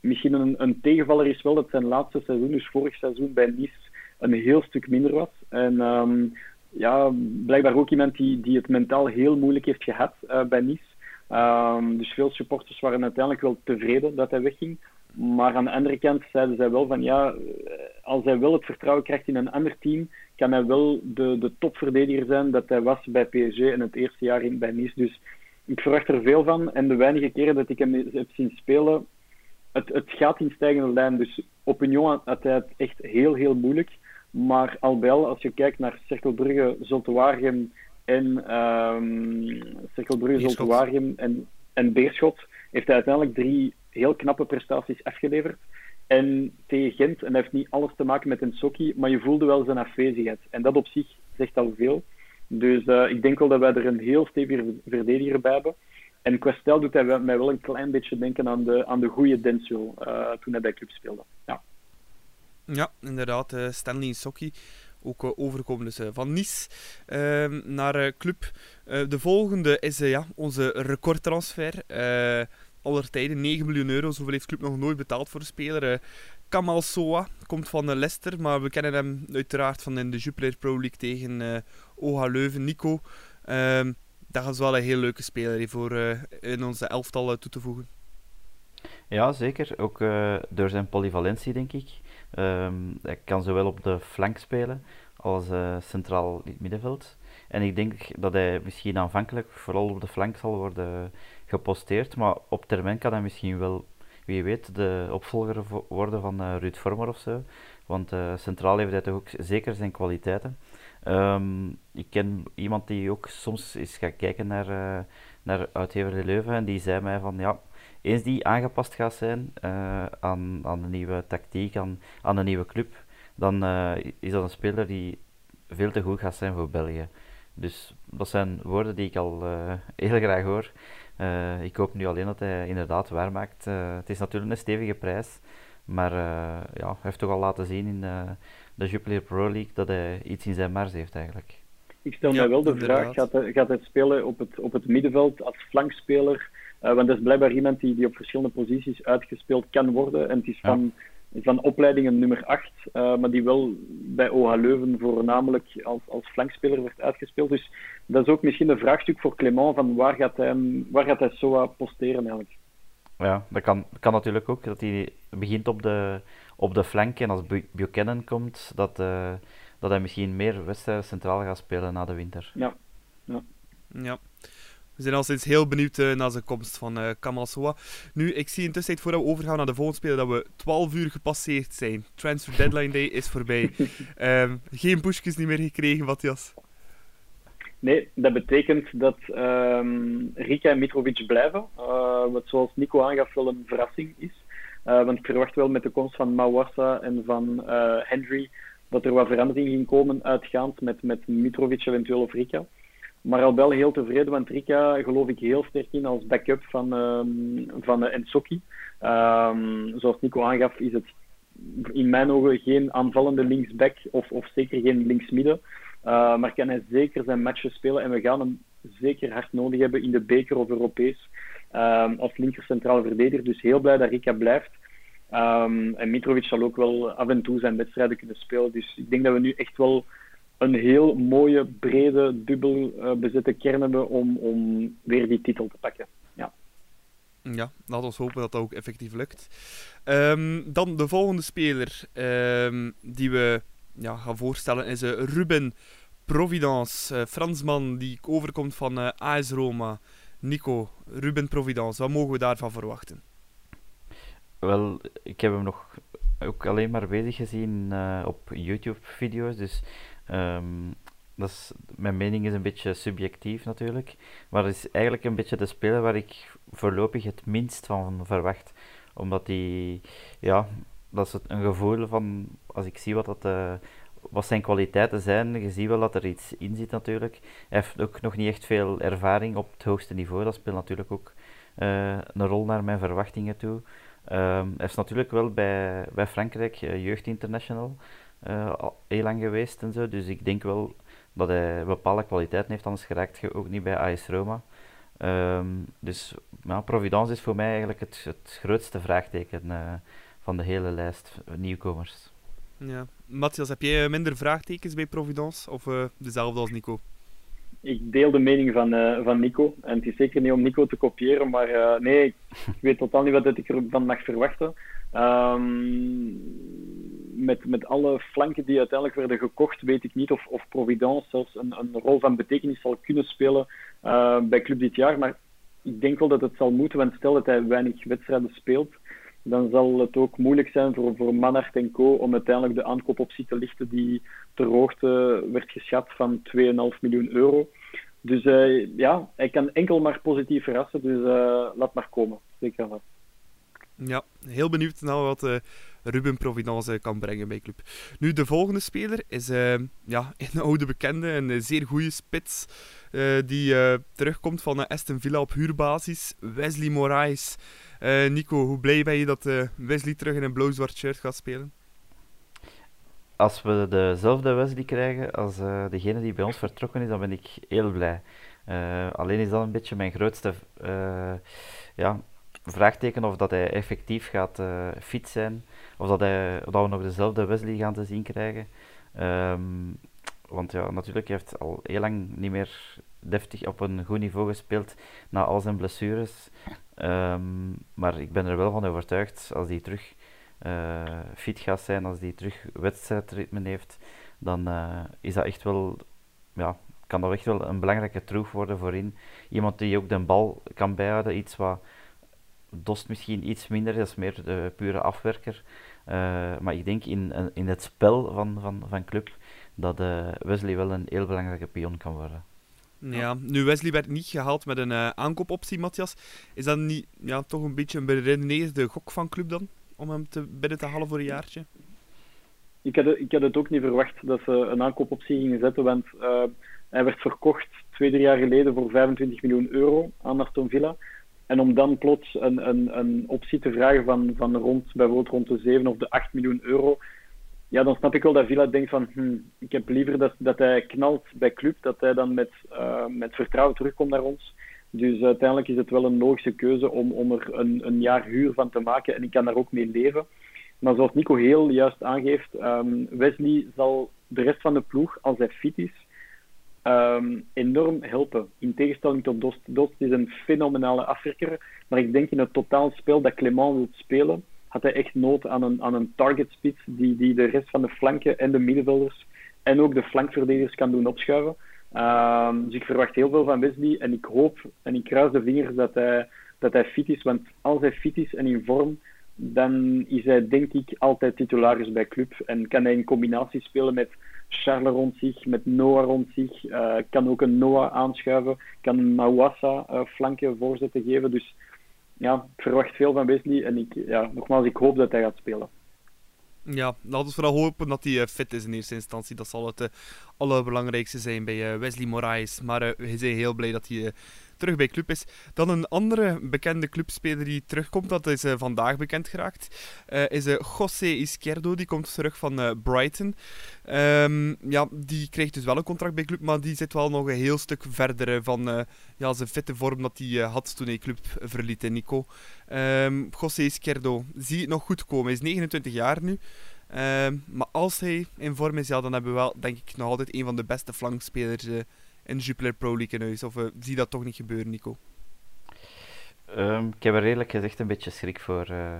Misschien een, een tegenvaller is wel dat zijn laatste seizoen, dus vorig seizoen bij Nice, een heel stuk minder was. En ehm, ja, blijkbaar ook iemand die, die het mentaal heel moeilijk heeft gehad bij Nice. Um, dus veel supporters waren uiteindelijk wel tevreden dat hij wegging. Maar aan de andere kant zeiden zij wel van ja, als hij wel het vertrouwen krijgt in een ander team, kan hij wel de, de topverdediger zijn dat hij was bij PSG en het eerste jaar in, bij Nice. Dus ik verwacht er veel van. En de weinige keren dat ik hem heb zien spelen, het, het gaat in stijgende lijn. Dus op Union had hij het echt heel, heel moeilijk. Maar al bij al, als je kijkt naar Cercle Brugge, en um, Cercle Brugge, Zulte Waregem en, en Beerschot, heeft hij uiteindelijk drie heel knappe prestaties afgeleverd. En tegen Gent, en dat heeft niet alles te maken met een sokkie, maar je voelde wel zijn afwezigheid. En dat op zich zegt al veel. Dus uh, ik denk wel dat wij er een heel stevige verdediger bij hebben. En qua stijl doet hij mij wel een klein beetje denken aan de, aan de goede Denso uh, toen hij bij club speelde. Ja, ja inderdaad. Uh, Stanley Sokkie ook uh, overkomen dus, van Nice uh, naar club. de volgende is ja, onze recordtransfer aller tijden. 9 miljoen euro, zoveel heeft Club nog nooit betaald voor een speler. Uh, Kamal Soa komt van uh, Leicester, maar we kennen hem uiteraard van in de Jupiler Pro League tegen uh, OHA Leuven. Nico, ehm, dat is wel een heel leuke speler voor in onze elftal toe te voegen. Ja, zeker. Ook door zijn polyvalentie, denk ik. Um, hij kan zowel op de flank spelen als centraal in het middenveld. En ik denk dat hij misschien aanvankelijk vooral op de flank zal worden geposteerd, maar op termijn kan hij misschien wel, wie weet, de opvolger worden van uh, Ruud Vormer of zo. Want uh, centraal heeft hij toch ook zeker zijn kwaliteiten. Um, ik ken iemand die ook soms eens gaat kijken naar, uh, naar Uitgever Leuven en die zei mij van ja, eens die aangepast gaat zijn aan, aan de nieuwe tactiek, aan, aan de nieuwe club, dan is dat een speler die veel te goed gaat zijn voor België. Dus dat zijn woorden die ik al heel graag hoor. Uh, ik hoop nu alleen dat hij inderdaad waarmaakt. Uh, het is natuurlijk een stevige prijs, maar uh, ja, hij heeft toch al laten zien in de Jupiler Pro League dat hij iets in zijn mars heeft eigenlijk. Ik stel ja, mij wel de vraag, gaat hij, gaat hij spelen op het, op het middenveld als flankspeler? want dat is blijkbaar iemand die, die op verschillende posities uitgespeeld kan worden. En het is van van opleidingen nummer 8, uh, maar die wel bij OH Leuven voornamelijk als, als flankspeler werd uitgespeeld. Dus dat is ook misschien een vraagstuk voor Clement van waar gaat hij, waar gaat hij SOA posteren eigenlijk. Ja, dat kan, kan natuurlijk ook, dat hij begint op de, op de flank en als Buchanan komt, dat, uh, dat hij misschien meer wedstrijden centraal gaat spelen na de winter. Ja, ja. ja. We zijn al sinds heel benieuwd uh, naar zijn komst van uh, Kamal Soa. Nu, ik zie intussen voor we overgaan naar de volgende speler dat we 12 uur gepasseerd zijn. Transfer deadline day is voorbij. um, geen pushjes niet meer gekregen, Matthias. Nee, dat betekent dat um, Rika en Mitrovic blijven. Uh, wat zoals Nico aangaf wel een verrassing is. want ik verwacht wel met de komst van Mawassa en van Henry dat er wat verandering ging komen uitgaand met, met Mitrovic eventueel of Rika. Maar al wel heel tevreden, want Rika geloof ik heel sterk in als backup van, um, van uh, Ensoki. Um, zoals Nico aangaf, is het in mijn ogen geen aanvallende linksback of, of zeker geen linksmidden. Uh, maar kan hij zeker zijn matchen spelen en we gaan hem zeker hard nodig hebben in de beker of Europees um, als linker verdediger. Dus heel blij dat Rika blijft. En Mitrovic zal ook wel af en toe zijn wedstrijden kunnen spelen. Dus ik denk dat we nu echt wel een heel mooie, brede, dubbel uh, bezette kern hebben om, om weer die titel te pakken. Ja. Ja, laten we hopen dat dat ook effectief lukt. Um, dan de volgende speler um, die we ja, gaan voorstellen is uh, Ruben Providence, uh, Fransman die overkomt van uh, AS Roma. Nico, Ruben Providence, wat mogen we daarvan verwachten? Wel, ik heb hem nog ook alleen maar bezig gezien op YouTube-video's, dus Um, dat mijn mening is een beetje subjectief natuurlijk, maar het is eigenlijk een beetje de speler waar ik voorlopig het minst van verwacht. Omdat die, ja, dat is een gevoel van, als ik zie wat, dat, uh, wat zijn kwaliteiten zijn, je ziet wel dat er iets in zit natuurlijk. Hij heeft ook nog niet echt veel ervaring op het hoogste niveau, dat speelt natuurlijk ook uh, een rol naar mijn verwachtingen toe. Um, hij is natuurlijk wel bij, bij Frankrijk uh, Jeugd International uh, al heel lang geweest en zo. Dus ik denk wel dat hij bepaalde kwaliteiten heeft, anders geraakt je ook niet bij AS Roma. Ehm, dus ja, Providence is voor mij eigenlijk het, het grootste vraagteken uh, van de hele lijst nieuwkomers. Ja. Matthias, heb jij minder vraagtekens bij Providence of uh, dezelfde als Nico? Ik deel de mening van, uh, van Nico. En het is zeker niet om Nico te kopiëren, maar nee, ik weet totaal niet wat ik ervan mag verwachten. Um, met, met alle flanken die uiteindelijk werden gekocht, weet ik niet of, of Providence zelfs een, een rol van betekenis zal kunnen spelen uh, bij Club dit jaar. Maar ik denk wel dat het zal moeten, want stel dat hij weinig wedstrijden speelt, dan zal het ook moeilijk zijn voor, voor Manhart en Co. om uiteindelijk de aankoopoptie te lichten die ter hoogte werd geschat van 2,5 miljoen euro. Dus uh, ja, hij kan enkel maar positief verrassen, dus uh, laat maar komen. Zeker wel. Ja, heel benieuwd naar wat uh, Ruben Providence kan brengen bij club. Nu, de volgende speler is uh, ja, een oude bekende, een zeer goede spits, die terugkomt van Aston Villa op huurbasis, Wesley Moraes. Nico, hoe blij ben je dat Wesley terug in een blauw-zwart shirt gaat spelen? Als we dezelfde Wesley krijgen als degene die bij ons vertrokken is, dan ben ik heel blij. alleen is dat een beetje mijn grootste ja, vraagteken of dat hij effectief gaat uh, fit zijn. Of dat, hij, dat we nog dezelfde Wesley gaan te zien krijgen. Um, want ja, natuurlijk heeft al heel lang niet meer deftig op een goed niveau gespeeld na al zijn blessures. Um, maar ik ben er wel van overtuigd, als hij terug uh, fit gaat zijn, als hij terug wedstrijdritme heeft, dan uh, is dat echt wel, ja, kan dat echt wel een belangrijke troef worden voorin. Iemand die ook de bal kan bijhouden, iets wat Dost misschien iets minder, dat is meer de pure afwerker. Uh, maar ik denk in, in het spel van, van, van club dat uh, Wesley wel een heel belangrijke pion kan worden. Ja, nu Wesley werd niet gehaald met een uh, aankoopoptie, Matthias. Is dat niet ja, toch een beetje een beredeneerde gok van club dan? Om hem te, binnen te halen voor een jaartje? Ik had, ik had het ook niet verwacht dat ze een aankoopoptie gingen zetten, want hij werd verkocht twee, drie jaar geleden voor 25 miljoen euro aan Aston Villa. En om dan plots een, een, een optie te vragen van, van rond, bijvoorbeeld rond de 7 of de 8 miljoen euro, ja, dan snap ik wel dat Villa denkt van, hm, ik heb liever dat, dat hij knalt bij club, dat hij dan met, uh, met vertrouwen terugkomt naar ons. Dus uiteindelijk is het wel een logische keuze om, om er een, een jaar huur van te maken en ik kan daar ook mee leven. Maar zoals Nico heel juist aangeeft, um, Wesley zal de rest van de ploeg, als hij fit is, um, enorm helpen. In tegenstelling tot Dost. Dost is een fenomenale afwerker, maar ik denk in het totaalspel dat Clement wil spelen, had hij echt nood aan een, aan een die, die de rest van de flanken en de middenvelders en ook de flankverdedigers kan doen opschuiven. Um, dus ik verwacht heel veel van Wesley en ik hoop en ik kruis de vingers dat hij, dat hij fit is, want als hij fit is en in vorm, dan is hij denk ik altijd titularis bij club en kan hij in combinatie spelen met Charles rond zich, met Noah rond zich. Uh, kan ook een Noah aanschuiven, kan Mawassa uh, flanken voorzetten geven. Dus ja, ik verwacht veel van Wesley en ik, ja, nogmaals, ik hoop dat hij gaat spelen. Ja, laten we vooral hopen dat hij uh, fit is in eerste instantie. Dat zal het allerbelangrijkste zijn bij Wesley Moraes. Maar we zijn heel blij dat hij terug bij club is. Dan een andere bekende clubspeler die terugkomt, dat is uh, vandaag bekend geraakt, uh, is uh, José Izquierdo. Die komt terug van Brighton. Um, ja, die krijgt dus wel een contract bij club, maar die zit wel nog een heel stuk verder van ja, zijn fitte vorm dat hij had toen hij club verliet, Nico. Um, José Izquierdo, zie het nog goed komen. Hij is 29 jaar nu. Um, maar als hij in vorm is, ja, dan hebben we wel, denk ik, nog altijd een van de beste flankspelers in de Pro League? Of uh, zie dat toch niet gebeuren, Nico? Um, ik heb er eerlijk gezegd een beetje schrik voor. Uh,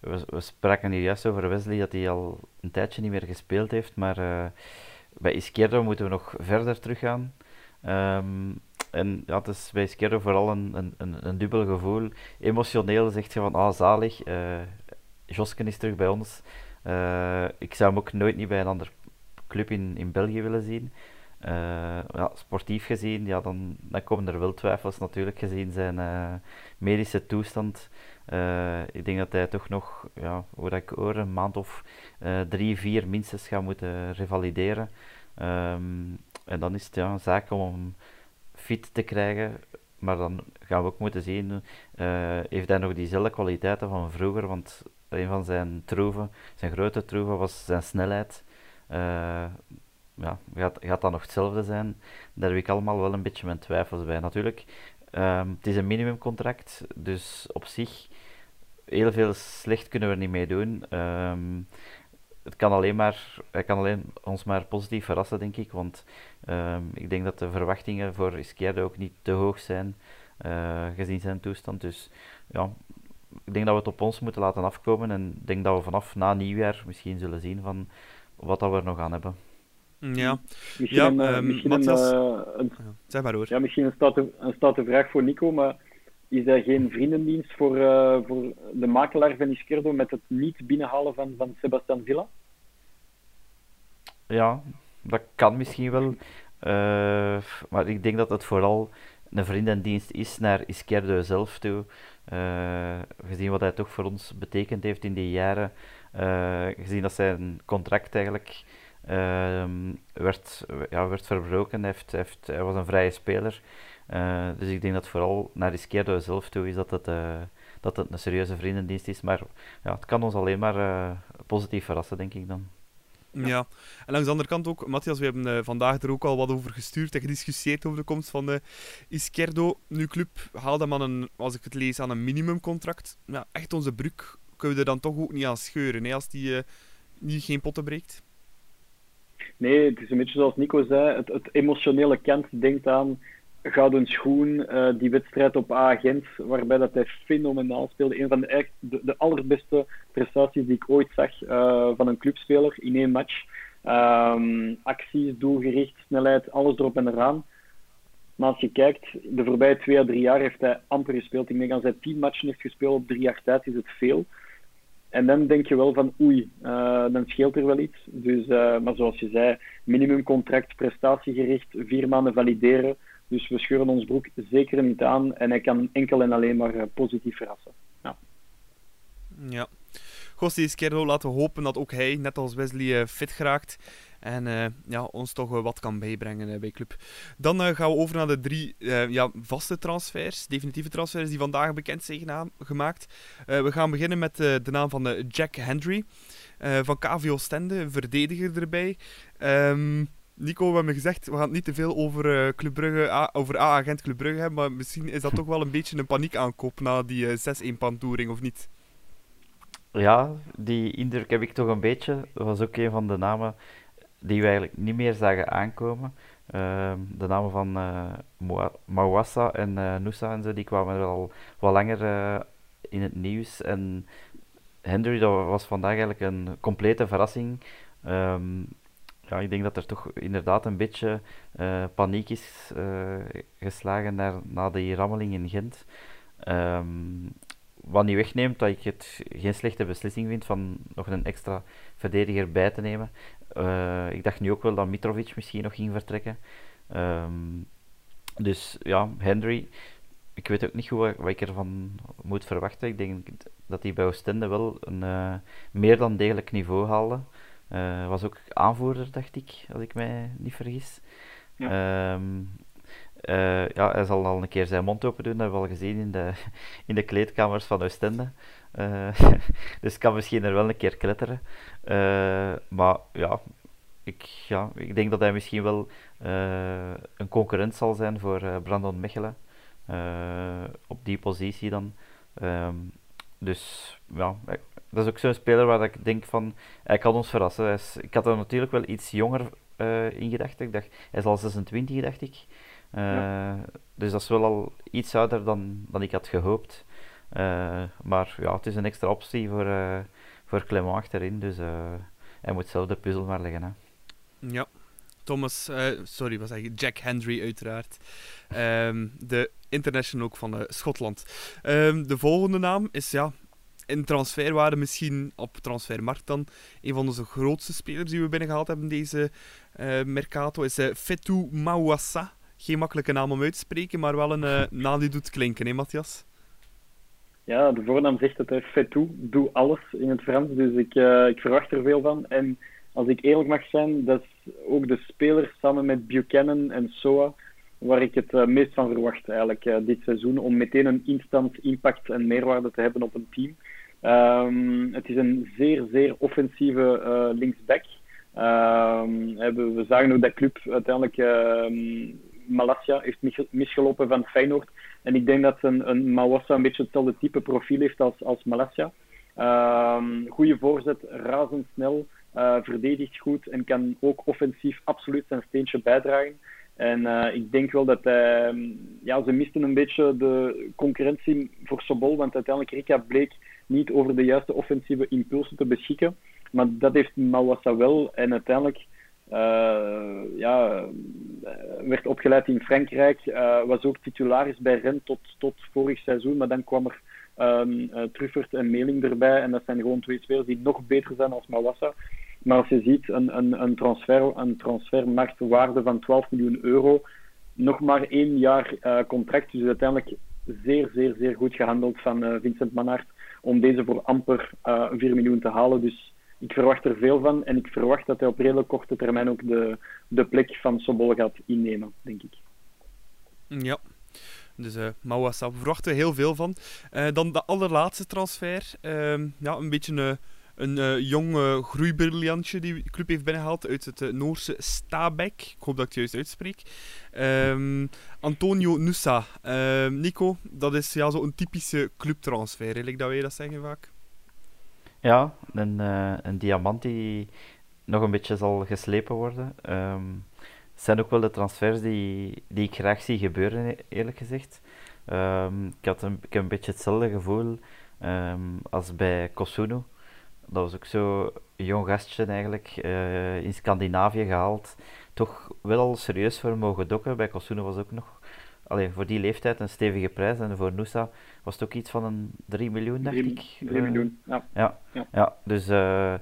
we, we, spraken hier juist over Wesley, dat hij al een tijdje niet meer gespeeld heeft. Maar uh, bij Izquierdo moeten we nog verder teruggaan. Um, en ja, het is bij Izquierdo vooral een, een, een, dubbel gevoel. Emotioneel zegt je van, ah zalig, Josken is terug bij ons. ik zou hem ook nooit niet bij een ander club in, in België willen zien. Uh, ja, sportief gezien, ja, dan, dan komen er wel twijfels natuurlijk gezien zijn uh, medische toestand. Uh, ik denk dat hij toch nog, ja, hoe dat ik hoor, een maand of drie, vier minstens gaat moeten revalideren. Um, en dan is het ja, een zaak om hem fit te krijgen. Maar dan gaan we ook moeten zien, heeft hij nog diezelfde kwaliteiten van vroeger? Want een van zijn troeven, zijn grote troeven, was zijn snelheid ja, gaat, gaat dat nog hetzelfde zijn? Daar heb ik allemaal wel een beetje mijn twijfels bij. Natuurlijk, ehm, het is een minimumcontract, dus op zich, heel veel slecht kunnen we er niet mee doen. Ehm, het kan alleen maar, hij kan alleen ons maar positief verrassen, denk ik. Want ehm, ik denk dat de verwachtingen voor Izquierdo ook niet te hoog zijn, uh, gezien zijn toestand. Dus ja, ik denk dat we het op ons moeten laten afkomen. En ik denk dat we vanaf na nieuwjaar misschien zullen zien van wat dat we er nog aan hebben. Ja, Misschien ja een, eh, ehm, misschien Matthias, een, eh, een- ja, zeg maar hoor. ja, misschien een vraag voor Nico, maar is er geen vriendendienst voor, eh, voor de makelaar van Izquierdo met het niet binnenhalen van, van Sebastian Villa? Ja, dat kan misschien wel. Eh, maar ik denk dat het vooral een vriendendienst is naar Izquierdo zelf toe. Eh, gezien wat hij toch voor ons betekend heeft in die jaren. eh, gezien dat zijn contract eigenlijk werd, ja, werd verbroken. Heeft, heeft, hij was een vrije speler. Eh, dus ik denk dat vooral naar Izquierdo zelf toe is dat het, eh, dat het een serieuze vriendendienst is. Maar ja, het kan ons alleen maar eh, positief verrassen, denk ik dan. Ja. En langs de andere kant ook, Matthias, we hebben vandaag er ook al wat over gestuurd en gediscussieerd over de komst van de Izquierdo. Nu, club haalt hem een, als ik het lees, aan een minimumcontract. Ja, echt onze brug kunnen we er dan toch ook niet aan scheuren, hè, als die niet, geen potten breekt. Nee, het is een beetje zoals Nico zei, het, emotionele kant denkt aan gouden schoen, eh, die wedstrijd op A-Gent, waarbij dat hij fenomenaal speelde. Een van de, echt, de, allerbeste prestaties die ik ooit zag eh, van een clubspeler in één match. Ehm, acties, doelgericht, snelheid, alles erop en eraan. Maar als je kijkt, de voorbije twee à drie jaar heeft hij amper gespeeld. Ik denk als hij tien matchen heeft gespeeld op drie jaar tijd, is het veel. En dan denk je wel van oei, eh, dan scheelt er wel iets. Dus, eh, maar zoals je zei, minimumcontract, prestatiegericht, vier maanden valideren. Dus we scheuren ons broek zeker niet aan en hij kan enkel en alleen maar eh, positief verrassen. Ja. Ja. José Izquierdo, laten we hopen dat ook hij, net als Wesley, fit geraakt. En eh, ja, ons toch wat kan bijbrengen eh, bij club. Dan eh, gaan we over naar de drie ja, vaste transfers, definitieve transfers die vandaag bekend zijn gemaakt. We gaan beginnen met de naam van Jack Hendry van KV Oostende, een verdediger erbij. Ehm, Nico, we hebben gezegd, we gaan het niet te veel over, Brugge, A- over A-agent Club Brugge hebben, maar misschien is dat toch wel een beetje een paniekaankoop na die eh, 6-1 pantoering, of niet? Ja, die indruk heb ik toch een beetje. Dat was ook een van de namen die we eigenlijk niet meer zagen aankomen. Ehm, de namen van Moa- Mawassa en eh Nusa en zo, die kwamen er al wat langer eh, in het nieuws. En Hendry, dat was vandaag eigenlijk een complete verrassing. Ehm, ja, ik denk dat er toch inderdaad een beetje paniek is geslagen naar, na die rammeling in Gent. Ehm, wat niet wegneemt dat ik het geen slechte beslissing vind van nog een extra verdediger bij te nemen. Eh, ik dacht nu ook wel dat Mitrovic misschien nog ging vertrekken. Ehm, dus ja, Henry, ik weet ook niet goed wat, wat ik ervan moet verwachten. Ik denk dat hij bij Oostende wel een eh, meer dan degelijk niveau haalde. Eh, was ook aanvoerder, dacht ik, als ik mij niet vergis. Ehm, eh, ja, hij zal al een keer zijn mond open doen, dat hebben we al gezien in de, in de kleedkamers van Oostende. Eh, dus kan misschien er wel een keer kletteren. Eh, maar ja ik, ja, ik denk dat hij misschien wel eh, een concurrent zal zijn voor Brandon Mechelen. op die positie dan. Ehm, dus ja, dat is ook zo'n speler waar ik denk van, hij kan ons verrassen. Hij is, ik had er natuurlijk wel iets jonger in gedacht. Ik dacht, hij is al 26, dacht ik. Dus dat is wel al iets ouder dan, dan ik had gehoopt. Eh, maar ja, het is een extra optie voor, eh voor Clement achterin. Dus eh, hij moet zelf de puzzel maar leggen. Hè. Ja. Thomas, eh, sorry, wat zeg ik? Jack Hendry, uiteraard. Ehm, de international ook van Schotland. Ehm, de volgende naam is, ja, in transferwaarde misschien op transfermarkt dan een van onze grootste spelers die we binnengehaald hebben deze Mercato, is Fetou Mawassa. Geen makkelijke naam om uit te spreken, maar wel een naam die doet klinken, hè Matthias? Ja, de voornaam zegt het, fait tout, doe alles in het Frans. Dus ik, eh, ik verwacht er veel van. En als ik eerlijk mag zijn, dat is ook de speler samen met Buchanan en Soa waar ik het eh, meest van verwacht eigenlijk eh, dit seizoen. Om meteen een instant impact en meerwaarde te hebben op een team. Ehm, het is een zeer, zeer offensieve linksback. Ehm, we, zagen ook dat club uiteindelijk ehm, Malasia heeft misgelopen van Feyenoord. En ik denk dat een, een Mawassa een beetje hetzelfde type profiel heeft als, als Malasia. Um, goede voorzet, razendsnel, uh, verdedigt goed en kan ook offensief absoluut zijn steentje bijdragen. En uh, ik denk wel dat ehm, ja, ze misten een beetje de concurrentie voor Sobol, want uiteindelijk Rika bleek niet over de juiste offensieve impulsen te beschikken. Maar dat heeft Mawassa wel. En uiteindelijk ja, werd opgeleid in Frankrijk, uh, was ook titularis bij Rennes tot, tot vorig seizoen. Maar dan kwam er um, Truffert en Meling erbij. En dat zijn gewoon twee spelers die nog beter zijn als Mawassa. Maar als je ziet, een, een, een, transfer, een transfermarktwaarde van 12 miljoen euro, nog maar één jaar contract. Dus uiteindelijk zeer, zeer, zeer goed gehandeld van uh, Vincent Manhart om deze voor amper uh, 4 miljoen te halen. Dus ik verwacht er veel van en ik verwacht dat hij op redelijk korte termijn ook de, de plek van Sobol gaat innemen, denk ik. Ja, dus uh, Mawassa, we verwachten heel veel van. Uh, dan de allerlaatste transfer. Uh, ja, een beetje een, een uh, jong groeibriljantje die de club heeft binnengehaald uit het Noorse Stabek. Ik hoop dat ik het juist uitspreek. Um, Antonio Nusa. Ehm, Nico, dat is ja, zo'n typische clubtransfer, eigenlijk dat wij dat zeggen vaak. Ja, een, een diamant die nog een beetje zal geslepen worden. Het zijn ook wel de transfers die, die ik graag zie gebeuren, e-, eerlijk gezegd. Um, ik, had een, ik heb een beetje hetzelfde gevoel um, als bij Kosunu. Dat was ook zo een jong gastje eigenlijk, uh, in Scandinavië gehaald. Toch wel al serieus voor mogen dokken. Bij Kosunu was ook nog, alleen voor die leeftijd, een stevige prijs. En voor Nusa was het ook iets van een 3 miljoen, dacht 3, ik. 3 miljoen, ja. Ja, ja. ja dus uh,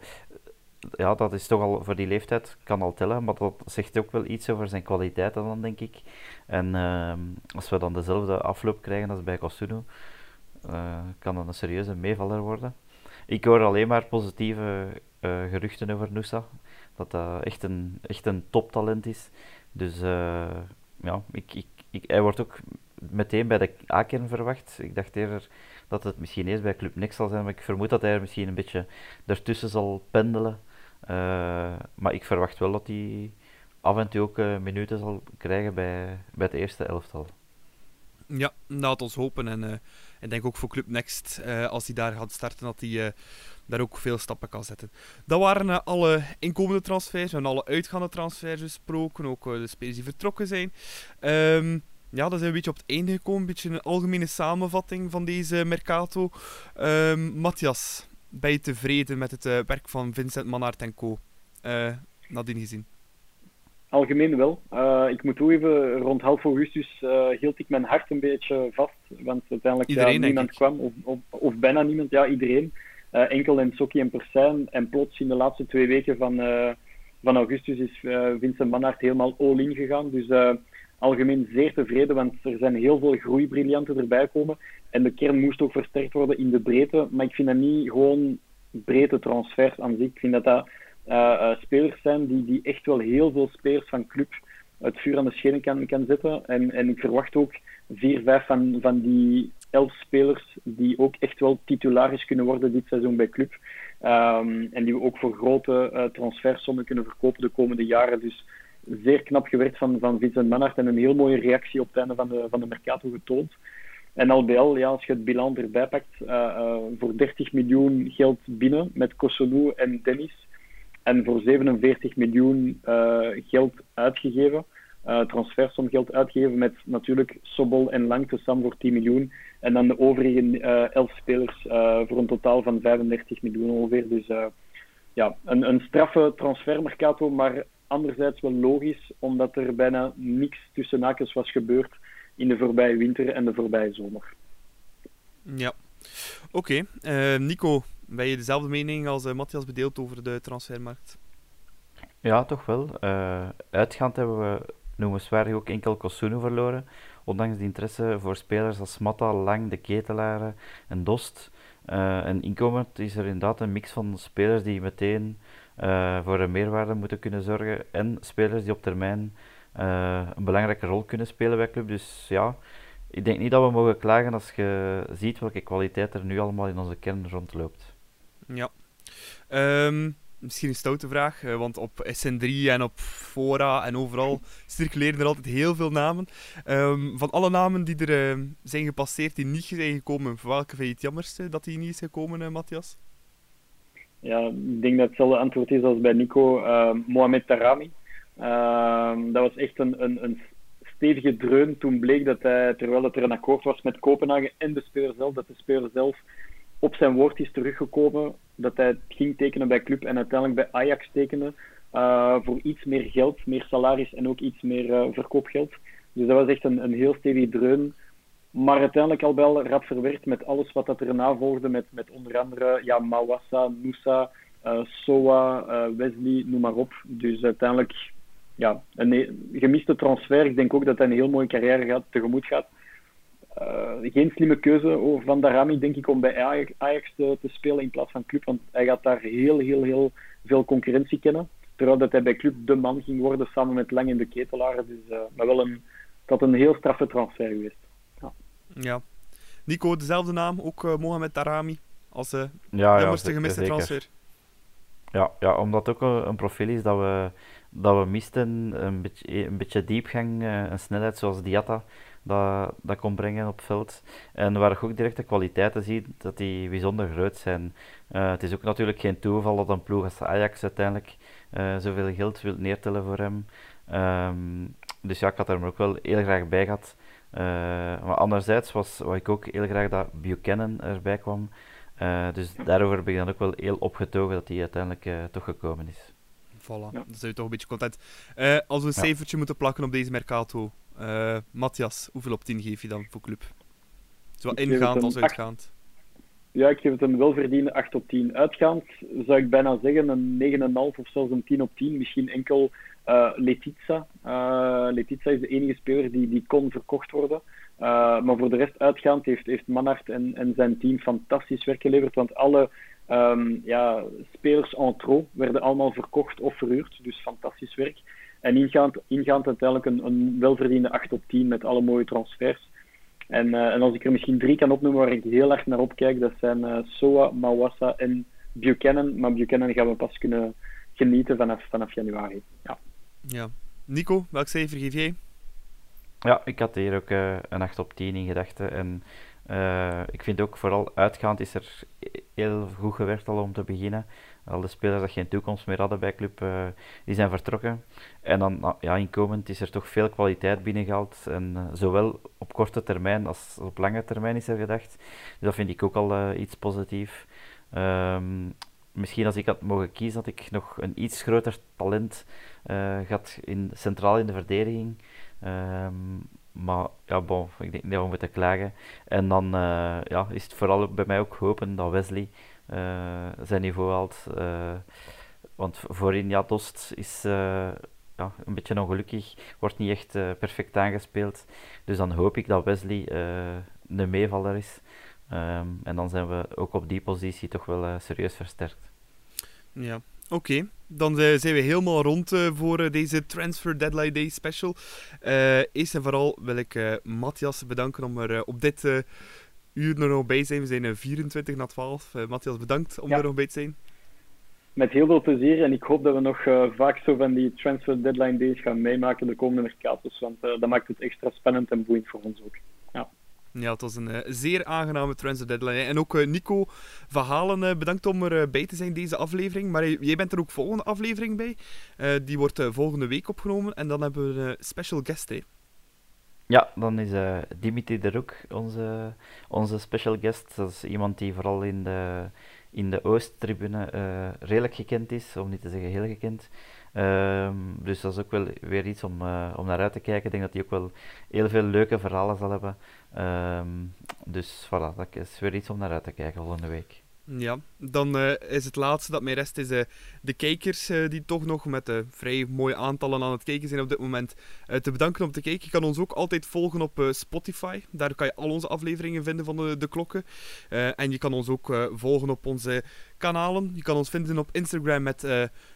ja, dat is toch al voor die leeftijd, kan al tellen, maar dat zegt ook wel iets over zijn kwaliteiten dan, denk ik. En uh, als we dan dezelfde afloop krijgen als bij Costuno, uh, kan dat een serieuze meevaller worden. Ik hoor alleen maar positieve uh, geruchten over Nusa, dat dat echt een, echt een toptalent is. Dus ja, ik, ik, ik, hij wordt ook meteen bij de A-kern verwacht. Ik dacht eerder dat het misschien eerst bij Club Next zal zijn, maar ik vermoed dat hij er misschien een beetje ertussen zal pendelen. Uh, maar ik verwacht wel dat hij af en toe ook uh, minuten zal krijgen bij, bij het eerste elftal. Ja, laat ons hopen. En ik denk ook voor Club Next, als hij daar gaat starten, dat hij daar ook veel stappen kan zetten. Dat waren alle inkomende transfers en alle uitgaande transfers besproken. Ook de spelers die vertrokken zijn. Um, ja, dat zijn we een beetje op het einde gekomen. Een beetje een algemene samenvatting van deze Mercato. Um, Matthias, ben je tevreden met het werk van Vincent Manhart en co. Nadien gezien? Algemeen wel. Uh, ik moet toegeven, rond half augustus hield ik mijn hart een beetje vast. Want uiteindelijk iedereen, ja, niemand kwam, of, of, of, bijna niemand, ja, iedereen. enkel en Sokkie en Persijn. En plots in de laatste twee weken van, van augustus is Vincent Manhart helemaal all-in gegaan. Dus algemeen zeer tevreden, want er zijn heel veel groeibriljanten erbij komen. En de kern moest ook versterkt worden in de breedte. Maar ik vind dat niet gewoon breedte transfers aan zich. Ik vind dat dat uh, uh, spelers zijn die, die echt wel heel veel spelers van club het vuur aan de schenen kan, kan zetten. En, en ik verwacht ook vier, vijf van, van die elf spelers die ook echt wel titularis kunnen worden dit seizoen bij club. Um, en die we ook voor grote uh, transfersommen kunnen verkopen de komende jaren. Dus zeer knap gewerkt van, van Vincent Manhart en een heel mooie reactie op het einde van de, van de Mercato getoond. En al bij al, ja, als je het bilan erbij pakt, voor 30 miljoen geld binnen met Kosonou en Dennis. En voor 47 miljoen uh, geld uitgegeven, transfersom geld uitgegeven met natuurlijk Sobol en Lang samen voor 10 miljoen. En dan de overige 11 spelers voor een totaal van 35 miljoen ongeveer. Dus ja, een, een straffe transfermercato, maar anderzijds wel logisch, omdat er bijna niks tussen haakjes was gebeurd in de voorbije winter en de voorbije zomer. Ja, oké. Uh, Nico, ben je dezelfde mening als uh, Matthias bedeeld over de transfermarkt? Ja, toch wel. Uh, uitgaand hebben we noemenswaardig ook enkel Kosunu verloren, ondanks de interesse voor spelers als Matta, Lang, De Ketelaren en Dost. en inkomend is er inderdaad een mix van spelers die meteen voor een meerwaarde moeten kunnen zorgen. En spelers die op termijn een belangrijke rol kunnen spelen bij club. Dus ja, ik denk niet dat we mogen klagen als je ziet welke kwaliteit er nu allemaal in onze kern rondloopt. Ja. Um, misschien een stoute vraag, uh, want op SN3 en op Fora en overal circuleren er altijd heel veel namen. Um, van alle namen die er uh, zijn gepasseerd, die niet zijn gekomen, voor welke vind je het jammerste dat die niet is gekomen, uh, Matthias? Ja, ik denk dat hetzelfde antwoord is als bij Nico. Ehm, Mohamed Tarami. Ehm, dat was echt een, een, een stevige dreun toen bleek dat hij, terwijl het er een akkoord was met Kopenhagen en de speler zelf, dat de speler zelf op zijn woord is teruggekomen dat hij ging tekenen bij club en uiteindelijk bij Ajax tekende uh, voor iets meer geld, meer salaris en ook iets meer uh, verkoopgeld. Dus dat was echt een, een heel stevige dreun. Maar uiteindelijk al wel rap verwerkt met alles wat dat erna volgde, met, met onder andere ja, Mawassa, Nusa, uh, Soa, Wesley, noem maar op. Dus uiteindelijk ja, een gemiste transfer. Ik denk ook dat hij een heel mooie carrière gaat, tegemoet gaat. Uh, geen slimme keuze van Darami, denk ik, om bij Ajax te, te, spelen in plaats van Club. Want hij gaat daar heel, heel, heel veel concurrentie kennen. Terwijl dat hij bij Club de man ging worden samen met Lang in de Ketelaren. Dus, uh, maar wel een, dat een heel straffe transfer geweest. Ja. ja. Nico, dezelfde naam, ook uh, Mohamed Darami, als uh, ja, jammerste ja, gemiste zeker. transfer. Ja, ja, omdat het ook een profiel is dat we, dat we misten. Een beetje, een beetje diepgang, een snelheid zoals Diatta dat, dat kon brengen op veld. En waar ik ook direct de kwaliteiten zie, dat die bijzonder groot zijn. Uh, het is ook natuurlijk geen toeval dat een ploeg als Ajax uiteindelijk uh, zoveel geld wil neertellen voor hem. Um, dus ja, ik had er ook wel heel graag bij gehad. Uh, maar anderzijds was wat ik ook heel graag dat Buchanan erbij kwam. dus daarover ben ik dan ook wel heel opgetogen dat hij uiteindelijk toch gekomen is. Voilà, dan zijn we toch een beetje content. als we een ja. cijfertje moeten plakken op deze Mercato, uh, Matthias, hoeveel op 10 geef je dan voor club? Zowel ingaand als uitgaand. Ja, ik geef het een welverdiende 8 op 10. Uitgaand zou ik bijna zeggen een 9,5 of zelfs een 10 op 10. Misschien enkel uh, Letizia. Uh, Letizia is de enige speler die, die kon verkocht worden. Uh, maar voor de rest uitgaand heeft, heeft Manhart en, en zijn team fantastisch werk geleverd. Want alle um, ja, spelers en trop werden allemaal verkocht of verhuurd. Dus fantastisch werk. En ingaand, ingaand uiteindelijk een, een welverdiende 8 op 10 met alle mooie transfers. En, uh, en als ik er misschien drie kan opnoemen waar ik heel erg naar opkijk, dat zijn uh, Soa, Mawassa en Buchanan. Maar Buchanan gaan we pas kunnen genieten vanaf, vanaf januari. Ja. ja. Nico, welk cijfer geef jij? Ja, ik had hier ook uh, een 8 op 10 in gedachten. En ik vind ook vooral uitgaand is er heel goed gewerkt al om te beginnen. Al de spelers die geen toekomst meer hadden bij club, uh, die zijn vertrokken. En dan nou, ja, inkomend is er toch veel kwaliteit binnengehaald. En uh, zowel op korte termijn als op lange termijn is er gedacht. Dus dat vind ik ook al iets positief. Um, misschien als ik had mogen kiezen, had ik nog een iets groter talent gehad in, centraal in de verdediging. Um, maar ja, ik denk niet dat we moeten klagen. En dan ja, is het vooral bij mij ook hopen dat Wesley uh, zijn niveau haalt. Uh, want voorin, ja, Dost is ja, een beetje ongelukkig, wordt niet echt perfect aangespeeld. Dus dan hoop ik dat Wesley een meevaller is. Um, en dan zijn we ook op die positie toch wel serieus versterkt. Ja, Oké, dan zijn we helemaal rond uh, voor uh, deze Transfer Deadline Day special. eerst en vooral wil ik Matthias bedanken om er op dit uur er nog bij zijn. We zijn 24 na 12. Uh, Matthias, bedankt om er nog bij te zijn. Met heel veel plezier en ik hoop dat we nog vaak zo van die transfer deadline days gaan meemaken de komende mercatos, want dat maakt het extra spannend en boeiend voor ons ook. Ja. Het was een uh, zeer aangename transfer deadline. En ook uh, Nico Verhalen, uh, bedankt om erbij te zijn deze aflevering. Maar jij bent er ook volgende aflevering bij. die wordt volgende week opgenomen. En dan hebben we een special guest. Ja, dan is Dimitri de Roek onze, onze special guest. Dat is iemand die vooral in de, in de Oosttribune redelijk gekend is, om niet te zeggen heel gekend. Um, dus dat is ook wel weer iets om, om naar uit te kijken. Ik denk dat hij ook wel heel veel leuke verhalen zal hebben. Um, dus voilà, dat is weer iets om naar uit te kijken volgende week. Ja, dan uh, is het laatste dat mij rest is uh, de kijkers uh, die toch nog met vrij mooie aantallen aan het kijken zijn op dit moment te bedanken om te kijken. Je kan ons ook altijd volgen op Spotify. Daar kan je al onze afleveringen vinden van de, de klokken. en je kan ons ook volgen op onze kanalen. Je kan ons vinden op Instagram met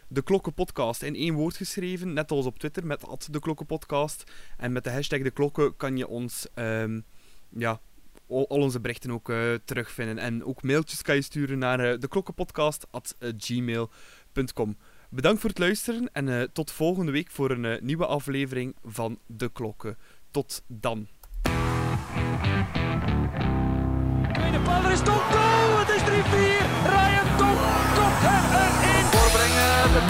de Klokken Podcast in één woord geschreven. Net als op Twitter met de Klokken Podcast. En met de hashtag de Klokken kan je ons um, ja, al, onze berichten ook uh, terugvinden. En ook mailtjes kan je sturen naar uh, de klokkenpodcast.gmail.com. gmail.com. Bedankt voor het luisteren en uh, tot volgende week voor een nieuwe aflevering van De Klokken. Tot dan. Tweede paal, is Tom goal! Het is 3-4! Ryan Tom komt hem erin! Voorbrengen, de